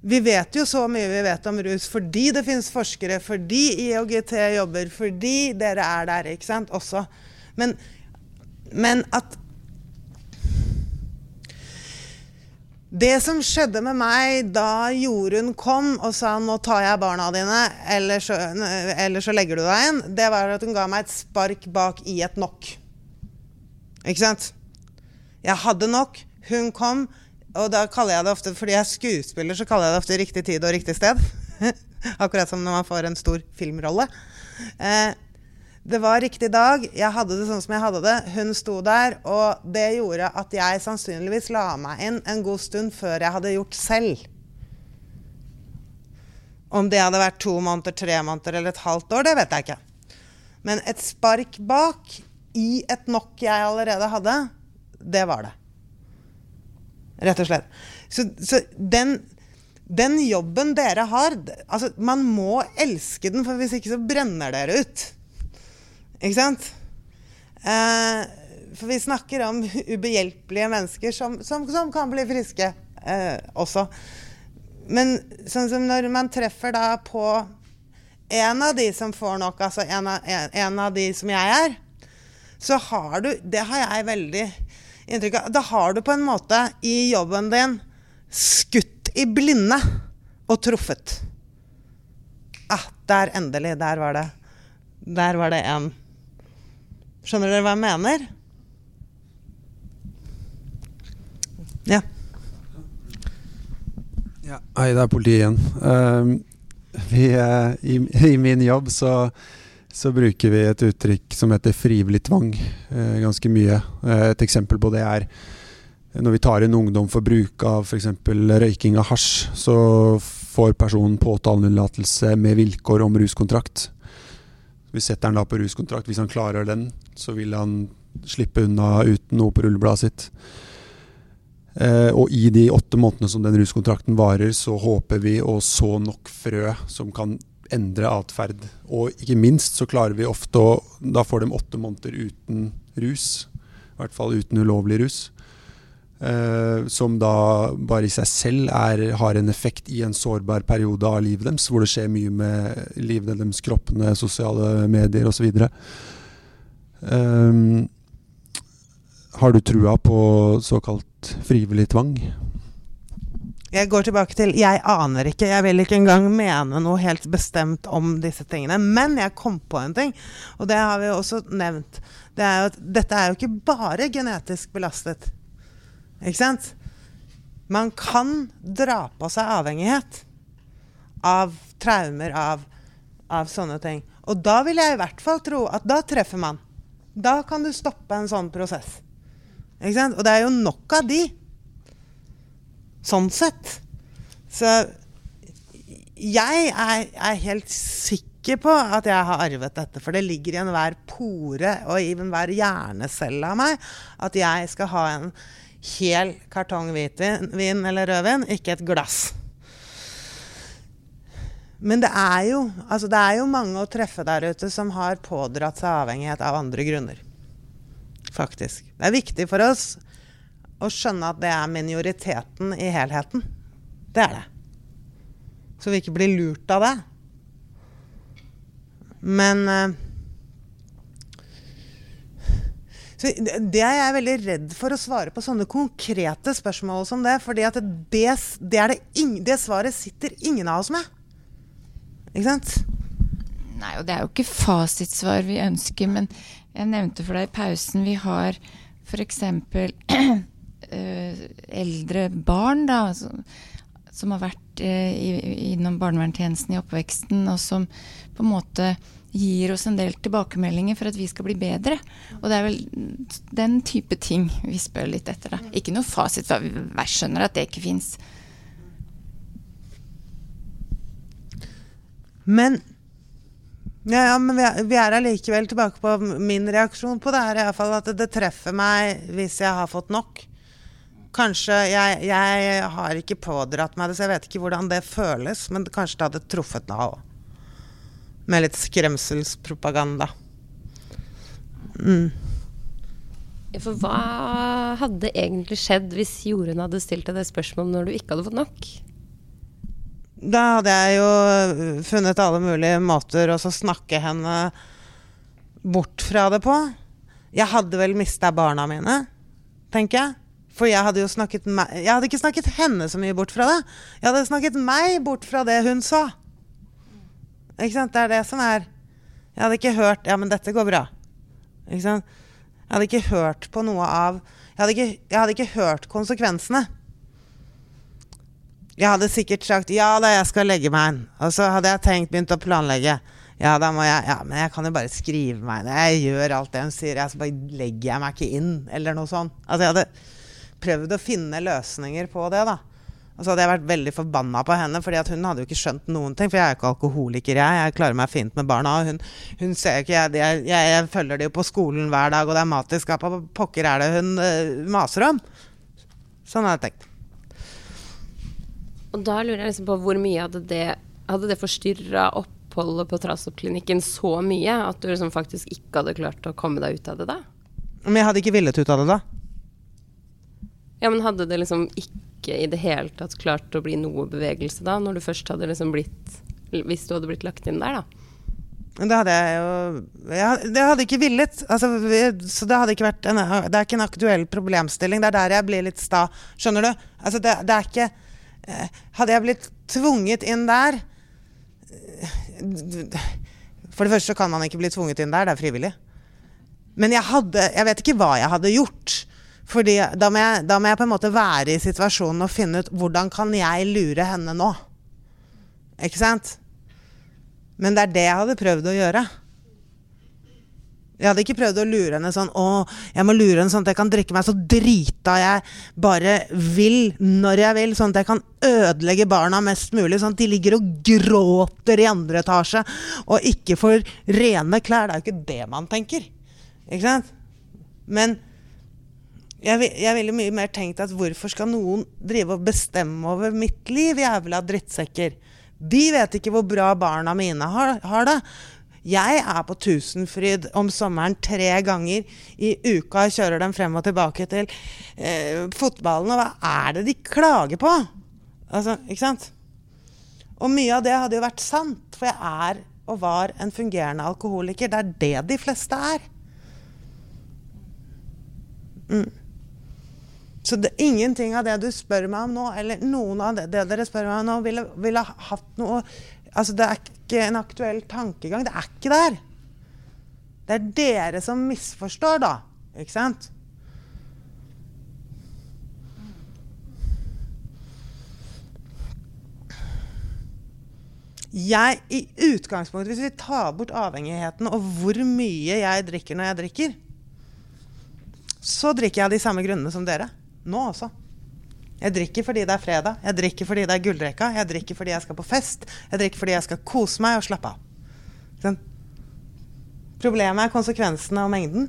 Vi vet jo så mye vi vet om rus fordi det fins forskere, fordi IOGT jobber, fordi dere er der, ikke sant, også. Men, men at Det som skjedde med meg da Jorunn kom og sa 'nå tar jeg barna dine, eller så, eller så legger du deg inn', det var at hun ga meg et spark bak i et nok. Ikke sant? Jeg hadde nok. Hun kom. Og da kaller jeg det ofte, fordi jeg er skuespiller, så kaller jeg det ofte riktig tid og riktig sted. Akkurat som når man får en stor filmrolle. Eh, det var riktig dag. Jeg hadde det sånn som jeg hadde det. Hun sto der, og det gjorde at jeg sannsynligvis la meg inn en god stund før jeg hadde gjort selv. Om det hadde vært to måneder, tre måneder eller et halvt år, det vet jeg ikke. Men et spark bak i et nok jeg allerede hadde, det var det. Rett og slett. Så, så den, den, jobben dere har altså Man må elske den, for hvis ikke så brenner dere ut. Ikke sant? Eh, for vi snakker om ubehjelpelige mennesker som, som, som kan bli friske eh, også. Men sånn som når man treffer da på en av de som får nok, altså en av, en, en av de som jeg er, så har du Det har jeg veldig inntrykk av Da har du på en måte i jobben din skutt i blinde og truffet. Ah, der endelig. Der var det. Der var det en. Skjønner dere hva jeg mener? Ja. Ja, hei, det er politiet igjen. Uh, vi, uh, i, i, min jobb så, så, bruker vi et uttrykk som heter frivillig tvang uh, ganske mye. et eksempel på det er når vi tar inn ungdom for bruk av f.eks. røyking av hasj, så får personen påtaleunnlatelse med vilkår om ruskontrakt. Vi setter den da på ruskontrakt. Hvis han klarer den, så vil han slippe unna uten noe på rullebladet sitt. Eh, og i de åtte månedene som den ruskontrakten varer, så håper vi å så nok frø som kan endre atferd. Og ikke minst så klarer vi ofte å Da får de åtte måneder uten rus. I hvert fall uten ulovlig rus. Uh, som da bare i seg selv er, har en effekt i en sårbar periode av livet deres, hvor det skjer mye med livet deres, kroppene, sosiale medier osv. Um, har du trua på såkalt frivillig tvang? Jeg går tilbake til Jeg aner ikke. Jeg vil ikke engang mene noe helt bestemt om disse tingene. Men jeg kom på en ting, og det har vi også nevnt. Det er at dette er jo ikke bare genetisk belastet. Ikke sant? Man kan dra på seg avhengighet av traumer, av, av sånne ting. Og da vil jeg i hvert fall tro at da treffer man. Da kan du stoppe en sånn prosess. Ikke sant? Og det er jo nok av de. Sånn sett. Så jeg er, er helt sikker på at jeg har arvet dette. For det ligger i enhver pore og i enhver hjernecelle av meg at jeg skal ha en hel kartong hvitvin eller rødvin, ikke et glass. Men det er, jo, altså det er jo mange å treffe der ute som har pådratt seg avhengighet av andre grunner. Faktisk. Det er viktig for oss å skjønne at det er minoriteten i helheten. Det er det. Så vi ikke blir lurt av det. Men Så det er jeg veldig redd for å svare på sånne konkrete spørsmål som det. For det, det, det, svaret sitter ingen av oss med. Ikke sant? Nei, og det er jo ikke fasitsvar vi ønsker. Men jeg nevnte for deg i pausen Vi har f.eks. Eh, eldre barn da, som, som har vært uh, innom barnevernstjenesten i oppveksten, og som på en måte gir oss en del tilbakemeldinger for at vi skal bli bedre. Og det er vel den type ting vi spør litt etter. Da. Ikke noe fasit, for vi skjønner at det ikke fins. Men ja, ja, men vi er allikevel tilbake på min reaksjon på det her. I fall at det treffer meg hvis jeg har fått nok. Kanskje jeg, jeg har ikke pådratt meg det, så jeg vet ikke hvordan det føles. Men kanskje det hadde truffet meg òg med litt skremselspropaganda. Mm. For hva hadde egentlig skjedd hvis Jorunn hadde stilt deg det spørsmålet når du ikke hadde fått nok? Da hadde jeg jo funnet alle mulige måter å snakke henne bort fra det på. Jeg hadde vel mista barna mine, tenker jeg. For jeg hadde jo snakket Jeg hadde ikke snakket henne så mye bort fra det. Jeg hadde snakket meg bort fra det hun sa. Ikke sant? Det er det som er Jeg hadde ikke hørt Ja, men dette går bra. Ikke sant? Jeg hadde ikke hørt på noe av Jeg hadde ikke, jeg hadde ikke hørt konsekvensene. Jeg hadde sikkert sagt ja da, jeg skal legge meg inn. Og så hadde jeg tenkt begynt å planlegge. Ja, da må jeg Ja, men jeg kan jo bare skrive meg inn. Jeg gjør alt det hun sier. Jeg så bare legger jeg meg ikke inn, eller noe sånt. Altså, jeg hadde prøvd å finne løsninger på det, da. Og så hadde jeg vært veldig forbanna på henne, fordi hun hadde jo ikke skjønt noen ting. For jeg er jo ikke alkoholiker, jeg. Jeg klarer meg fint med barna. Og hun, hun ser ikke jeg, jeg, jeg, jeg, følger det jo på skolen hver dag, og det er mat i skapet. Pokker er det hun uh, maser om? Sånn hadde jeg tenkt. Og da lurer jeg liksom på hvor mye hadde det, hadde det forstyrra oppholdet på Trasoppklinikken så mye at du liksom faktisk ikke hadde klart å komme deg ut av det da? Men jeg hadde ikke villet ut av det da. Ja, men hadde det liksom ikke i det hele tatt klart å bli noe bevegelse da, når du først hadde liksom blitt Hvis du hadde blitt lagt inn der, da? Det hadde jeg jo jeg, Det hadde ikke villet. Altså, så det hadde ikke vært en, Det er ikke en aktuell problemstilling. Det er der jeg blir litt sta. Skjønner du? Altså, det, det er ikke Hadde jeg blitt tvunget inn der eh, For det første kan man ikke bli tvunget inn der, det er frivillig. Men jeg hadde Jeg vet ikke hva jeg hadde gjort. Fordi da må, jeg, da må jeg på en måte være i situasjonen og finne ut hvordan kan jeg lure henne nå? Ikke sant? Men det er det jeg hadde prøvd å gjøre. Jeg hadde ikke prøvd å lure henne sånn Å, jeg må lure henne sånn at jeg kan drikke meg så drita jeg bare vil, når jeg vil. Sånn at jeg kan ødelegge barna mest mulig. Sånn at de ligger og gråter i andre etasje og ikke får rene klær. Det er jo ikke det man tenker. Ikke sant? Men jeg, jeg ville mye mer tenkt at hvorfor skal noen drive og bestemme over mitt liv, jævla drittsekker? De vet ikke hvor bra barna mine har, har det. Jeg er på Tusenfryd om sommeren tre ganger i uka og kjører dem frem og tilbake til eh, fotballen. Og hva er det de klager på? Altså, ikke sant? Og mye av det hadde jo vært sant, for jeg er og var en fungerende alkoholiker. Det er det de fleste er. Mm. Så det, ingenting av det du spør meg om nå, eller noen av det, det dere spør meg om nå, ville, ville hatt noe Altså, det er ikke en aktuell tankegang. Det er ikke der. Det er dere som misforstår, da. Ikke sant? Jeg, i utgangspunktet, Hvis vi tar bort avhengigheten og hvor mye jeg drikker når jeg drikker, så drikker jeg av de samme grunnene som dere. Nå også. Jeg drikker fordi det er fredag, jeg drikker fordi det er gullrekka, jeg drikker fordi jeg skal på fest, jeg drikker fordi jeg skal kose meg og slappe av. Problemet er konsekvensene og mengden.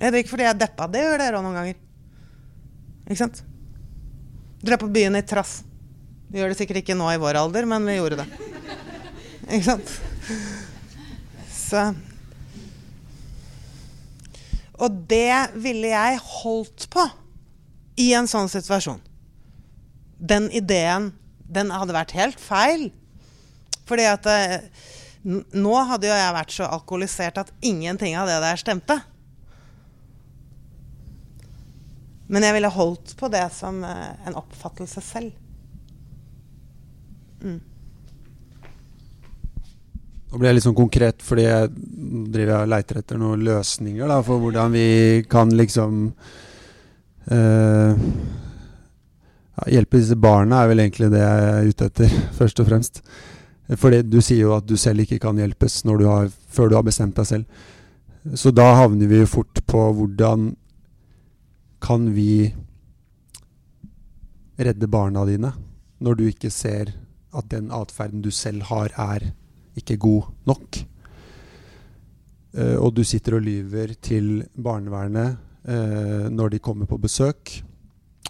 Jeg drikker fordi jeg er deppa. Det gjør dere òg noen ganger. Ikke sant? Dra på byen i trass. Vi gjør det sikkert ikke nå i vår alder, men vi gjorde det. Ikke sant? Så Og det ville jeg holdt på i en sånn situasjon. Den ideen, den hadde vært helt feil. Fordi at eh, nå hadde jo jeg vært så alkoholisert at ingenting av det der stemte. Men jeg ville holdt på det som eh, en oppfattelse selv. Nå blir jeg litt sånn konkret, fordi jeg driver og leiter etter noen løsninger da, for hvordan vi kan liksom uh, ja, Hjelpe disse barna er vel egentlig det jeg er ute etter, først og fremst. Fordi du sier jo at du selv ikke kan hjelpes du har, før du har bestemt deg selv. Så da havner vi jo fort på hvordan kan vi redde barna dine når du ikke ser at den atferden du selv har, er ikke god nok. Eh, og du sitter og lyver til barnevernet eh, når de kommer på besøk.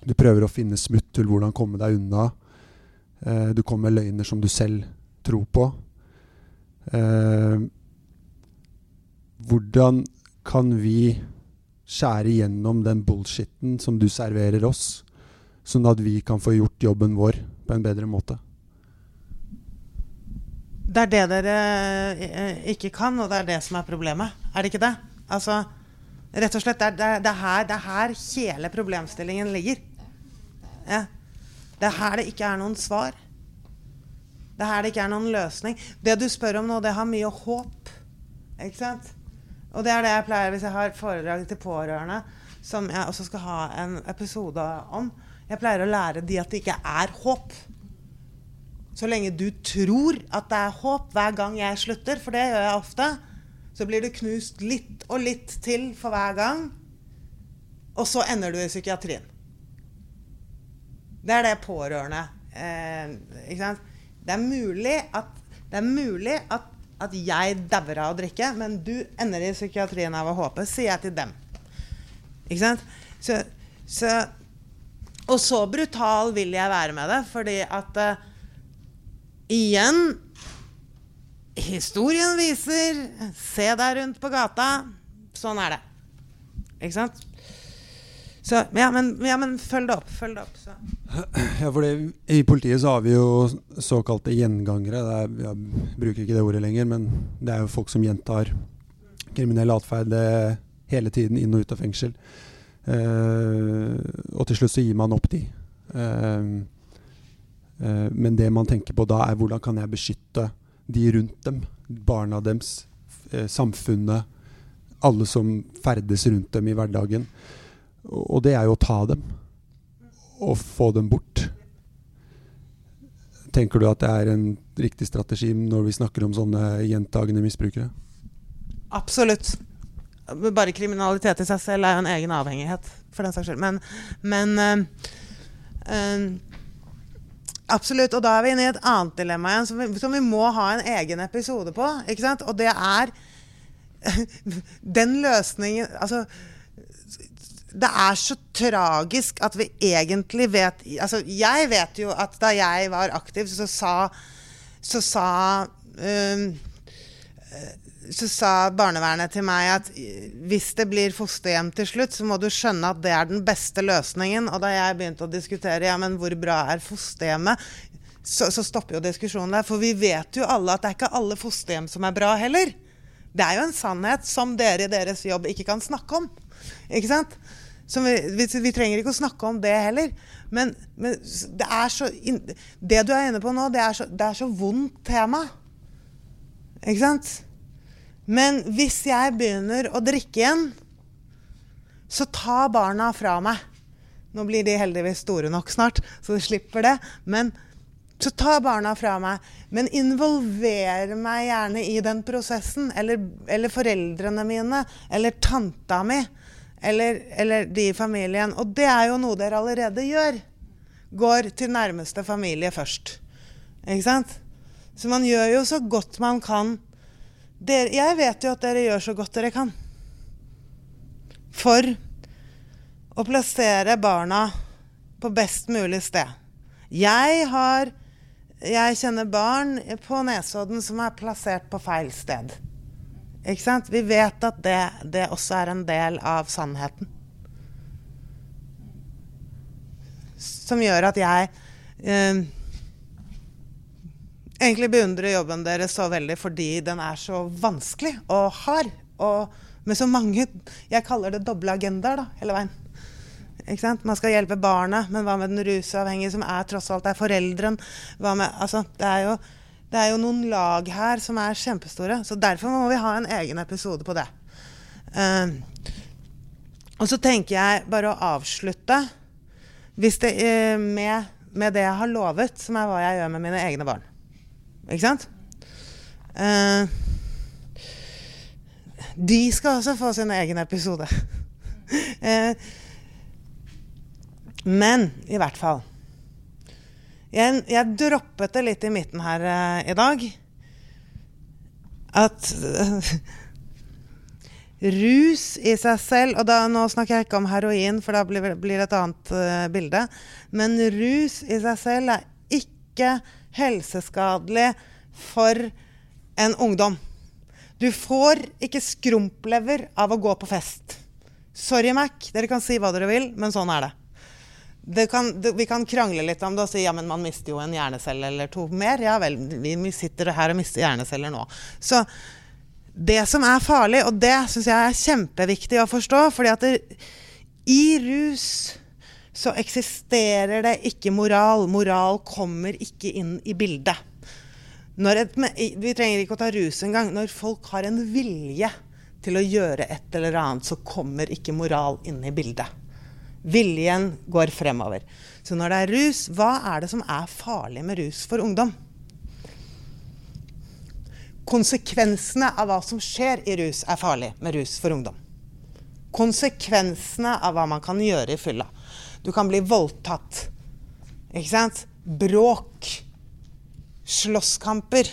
Du prøver å finne smutthull, hvordan komme deg unna. Eh, du kommer med løgner som du selv tror på. Eh, hvordan kan vi skjære gjennom den bullshitten som du serverer oss, sånn at vi kan få gjort jobben vår på en bedre måte? Det er det dere eh, ikke kan, og det er det som er problemet. Er det ikke det? Altså, rett og slett, det er, det er, er, her, det er her hele problemstillingen ligger. Ja. Det er her det ikke er noen svar. Det er her det ikke er noen løsning. Det du spør om nå, det har mye håp. Ikke sant? Og det er det jeg pleier hvis jeg har foredrag til pårørende, som jeg også skal ha en episode om. Jeg pleier å lære de at det ikke er håp. Så lenge du tror at det er håp hver gang jeg slutter, for det gjør jeg ofte, så blir du knust litt og litt til for hver gang, og så ender du i psykiatrien. Det er det pårørende eh, Ikke sant? Det er mulig at, det er mulig at, at jeg dauer av å drikke, men du ender i psykiatrien av å håpe, sier jeg til dem. Ikke sant? Så, så, og så brutal vil jeg være med det, fordi at eh, Igjen Historien viser Se deg rundt på gata. Sånn er det. Ikke sant? Så, ja, men, ja, men følg det opp. Følg det opp. Så. Ja, for det, I politiet så har vi jo såkalte gjengangere. Er, jeg bruker ikke det ordet lenger, men det er jo folk som gjentar kriminell atferd eh, hele tiden inn og ut av fengsel. Eh, og til slutt så gir man opp de. Eh, men det man tenker på da, er hvordan kan jeg beskytte de rundt dem? Barna deres, eh, samfunnet, alle som ferdes rundt dem i hverdagen. Og det er jo å ta dem og få dem bort. Tenker du at det er en riktig strategi når vi snakker om sånne gjentagende misbrukere? Absolutt. Bare kriminalitet i seg selv er jo en egen avhengighet, for den saks skyld. Men, men øh, øh, Absolutt. Og da er vi inne i et annet dilemma igjen, som vi, som vi må ha en egen episode på. Og det er den løsningen Altså det er så tragisk at vi egentlig vet Altså, jeg vet jo at da jeg var aktiv, så sa, så sa um, så sa barnevernet til meg at hvis det blir fosterhjem til slutt, så må du skjønne at det er den beste løsningen. Og da jeg begynte å diskutere ja, men hvor bra er fosterhjemmet, så, så stopper jo diskusjonen der. For vi vet jo alle at det er ikke alle fosterhjem som er bra heller. Det er jo en sannhet som dere i deres jobb ikke kan snakke om. Ikke sant? Vi, vi, vi, trenger ikke å snakke om det heller. Men, men det er så Det du er inne på nå, det er så, det er så vondt tema. Ikke sant? Men hvis jeg begynner å drikke igjen, så ta barna fra meg. Nå blir de heldigvis store nok snart, så de slipper det. Men så ta barna fra meg. Men involver meg gjerne i den prosessen. Eller, eller foreldrene mine. Eller tanta mi. Eller, eller, de i familien. Og det er jo noe dere allerede gjør. Går til nærmeste familie først. Ikke sant? Så man gjør jo så godt man kan dere, jeg vet jo at dere gjør så godt dere kan for å plassere barna på best mulig sted. Jeg har Jeg kjenner barn på Nesodden som er plassert på feil sted. Ikke sant? Vi vet at det, det også er en del av sannheten. Som gjør at jeg eh, egentlig beundrer jobben deres så veldig fordi den er så vanskelig og hard. Og med så mange Jeg kaller det doble agendaer da, hele veien. Ikke sant? Man skal hjelpe barnet, men hva med den rusavhengige, som er tross alt er foreldren? Hva med, altså, det, er jo, det er jo noen lag her som er kjempestore. Så derfor må vi ha en egen episode på det. Uh, og så tenker jeg bare å avslutte det, uh, med, med det jeg har lovet, som er hva jeg gjør med mine egne barn. Ikke sant? Uh, de skal også få sin egen episode. uh, men i hvert fall jeg, jeg, droppet det litt i midten her uh, i dag. At rus i seg selv Og da, nå snakker jeg ikke om heroin, for da blir, blir det et annet bilde. Men rus i seg selv er ikke helseskadelig for en ungdom. Du får ikke skrumplever av å gå på fest. Sorry, Mac. Dere kan si hva dere vil, men sånn er det. det, kan, det vi kan krangle litt om det og si ja, men man mister jo en hjernecelle eller to mer. Ja vel, vi sitter her og mister hjerneceller nå. Så det som er farlig, og det syns jeg er kjempeviktig å forstå, fordi at det, i rus så eksisterer det ikke moral. Moral kommer ikke inn i bildet. Et, vi trenger ikke å ta rus engang. Når folk har en vilje til å gjøre et eller annet, så kommer ikke moral inn i bildet. Viljen går fremover. Så når det er rus, hva er det som er farlig med rus for ungdom? Konsekvensene av hva som skjer i rus, er farlig med rus for ungdom. Konsekvensene av hva man kan gjøre i fylla. Du kan bli voldtatt. Ikke sant? Bråk. Slåsskamper.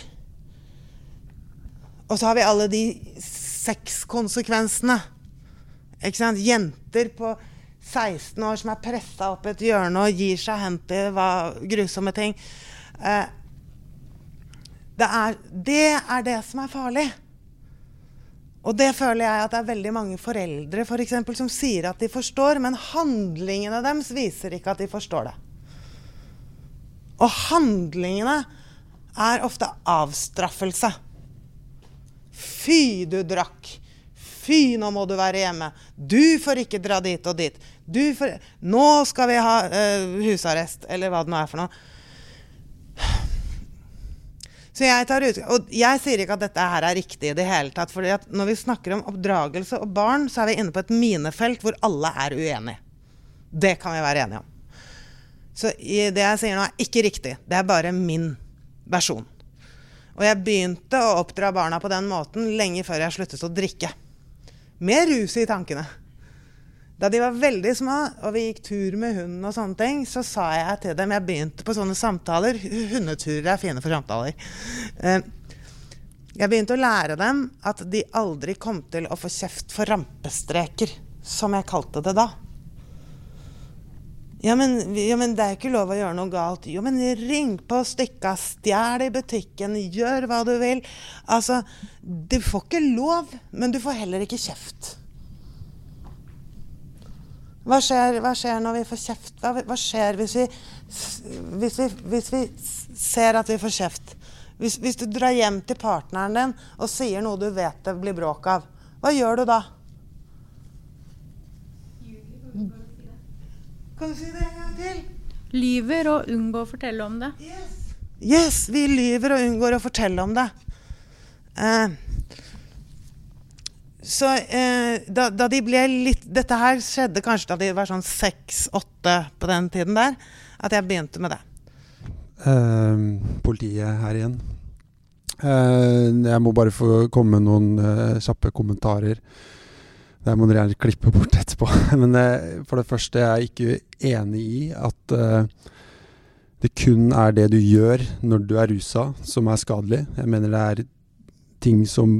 Og så har vi alle de sexkonsekvensene. Ikke sant? Jenter på 16 år som er pressa opp et hjørne og gir seg hen til grusomme ting. Eh, det, er, det er det som er farlig. Og det føler jeg at det er veldig mange foreldre for eksempel, som sier at de forstår, men handlingene deres viser ikke at de forstår det. Og handlingene er ofte avstraffelse. Fy, du drakk. Fy, nå må du være hjemme. Du får ikke dra dit og dit. Får Nå skal vi ha uh, husarrest, eller hva det nå er for noe. Så jeg tar ut, og jeg sier ikke at dette her er riktig i det hele tatt. For når vi snakker om oppdragelse og barn, så er vi inne på et minefelt hvor alle er uenige. Det kan vi være enige om. Så det jeg sier nå, er ikke riktig. Det er bare min versjon. Og jeg begynte å oppdra barna på den måten lenge før jeg sluttet å drikke. Med rus i tankene. Da de var veldig små, og vi gikk tur med hunden, og sånne ting, så sa jeg til dem Jeg begynte på sånne samtaler. Hundeturer er fine for samtaler. Eh, jeg begynte å lære dem at de aldri kom til å få kjeft for rampestreker, som jeg kalte det da. Ja men, ja, men det er ikke lov å gjøre noe galt. Jo, men ring på stykka, stjel i butikken, gjør hva du vil. Altså, du får ikke lov, men du får heller ikke kjeft. Hva skjer, hva skjer, når vi får kjeft? Hva, hva skjer hvis vi, hvis, vi, hvis vi, ser at vi får kjeft? Hvis, hvis, du drar hjem til partneren din og sier noe du vet det blir bråk av, hva gjør du da? Kan du si det en gang til? Lyver og unngår å fortelle om det. Yes, yes vi lyver og unngår å fortelle om det. Uh, så eh, da, da, de ble litt Dette her skjedde kanskje da de var sånn seks-åtte på den tiden der. At jeg begynte med det. Eh, politiet her igjen. Eh, jeg må bare få komme med noen uh, kjappe kommentarer. Det må dere gjerne klippe bort etterpå. Men for det første er jeg ikke enig i at det kun er det du gjør når du er rusa som er skadelig. Jeg mener det er ting som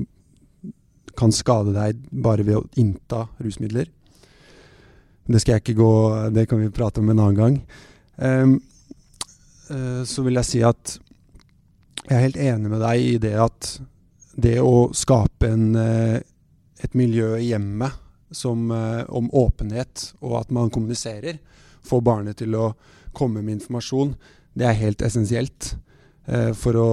kan skade deg bare ved å innta rusmidler. Det skal jeg ikke gå Det kan vi prate om en annen gang. Um, uh, så vil jeg si at jeg er helt enig med deg i det at det å skape en, uh, et miljø i hjemmet som, uh, om åpenhet, og at man kommuniserer, få barnet til å komme med informasjon, det er helt essensielt for å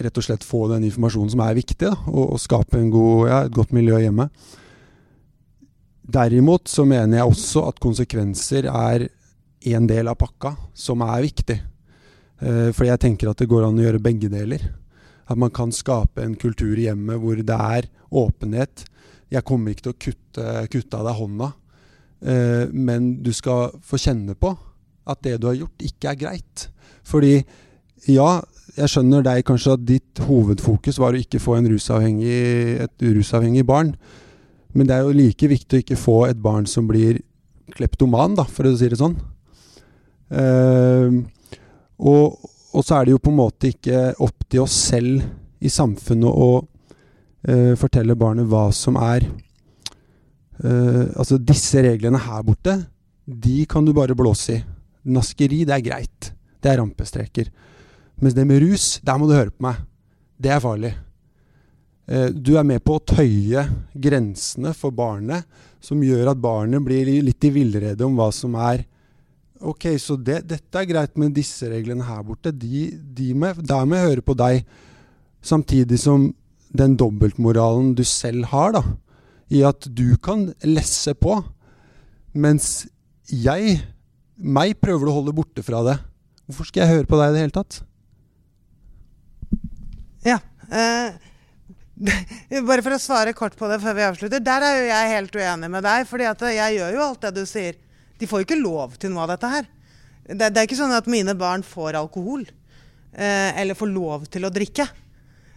rett og slett få den informasjonen som er viktig, da, og, og, skape god, ja, et godt miljø hjemme. Derimot så mener jeg også at konsekvenser er en del av pakka som er viktig. Eh, fordi jeg tenker at det går an å gjøre begge deler. At man kan skape en kultur i hjemmet hvor det er åpenhet. Jeg kommer ikke til å kutte, kutte av deg hånda, eh, men du skal få kjenne på at det du har gjort, ikke er greit. Fordi ja, jeg skjønner deg kanskje at ditt hovedfokus var å ikke få rusavhengig, et rusavhengig barn. Men det er jo like viktig å ikke få et barn som blir kleptoman, da, for å si det sånn. Uh, og, og, så er det jo på en måte ikke opp til oss selv i samfunnet å uh, fortelle barnet hva som er uh, Altså, disse reglene her borte, de kan du bare blåse i. Naskeri, det er greit. Det er rampestreker. Mens det med rus, der må du høre på meg. Det er farlig. Eh, du er med på å tøye grensene for barnet, som gjør at barnet blir litt i villrede om hva som er Ok, så det, dette er greit, men disse reglene her borte, de, de med, der må jeg høre på deg. Samtidig som den dobbeltmoralen du selv har, da, i at du kan lesse på, mens jeg, meg prøver du å holde borte fra det. Hvorfor skal jeg høre på deg i det hele tatt? Ja. Eh, bare for å svare kort på det før vi avslutter. Der er jo jeg helt uenig med deg. fordi jeg gjør jo alt det du sier. De får jo ikke lov til noe av dette her. Det, det er ikke sånn at mine barn får alkohol. Eh, eller får lov til å drikke.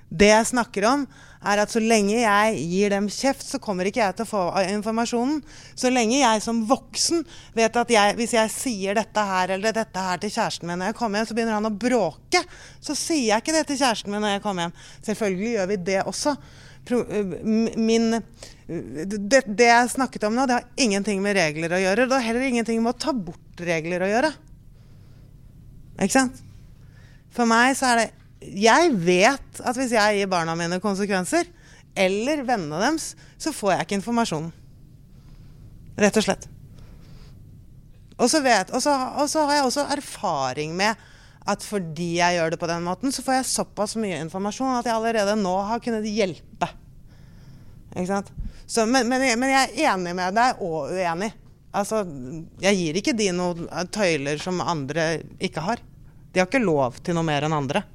Det jeg snakker om, er at så lenge jeg gir dem kjeft, så kommer ikke jeg til å få informasjonen. Så lenge jeg som voksen vet at jeg, hvis jeg sier dette her eller dette her til kjæresten min når jeg kommer hjem, så begynner han å bråke. Så sier jeg ikke det til kjæresten min når jeg kommer hjem. Selvfølgelig gjør vi det også. Min, det, det jeg snakket om nå, det har ingenting med regler å gjøre. Det har heller ingenting med å ta bort regler å gjøre. Ikke sant? For meg så er det jeg vet at hvis jeg gir barna mine konsekvenser, eller vennene deres, så får jeg ikke informasjonen. Rett og slett. Og så, vet, og så, og så har jeg også erfaring med at fordi jeg gjør det på den måten, så får jeg såpass mye informasjon at jeg allerede nå har kunnet hjelpe. Ikke sant? Så, men, men, men jeg er enig med deg og uenig. Altså, jeg gir ikke de noen tøyler som andre ikke har. De har ikke lov til noe mer enn andre.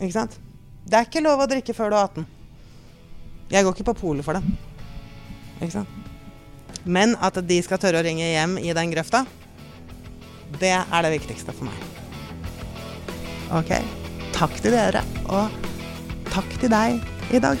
Ikke sant? Det er ikke lov å drikke før du er 18. Jeg går ikke på polet for det. Ikke sant? Men at de skal tørre å ringe hjem i den grøfta, det er det viktigste for meg. OK. Takk til dere, og takk til deg i dag.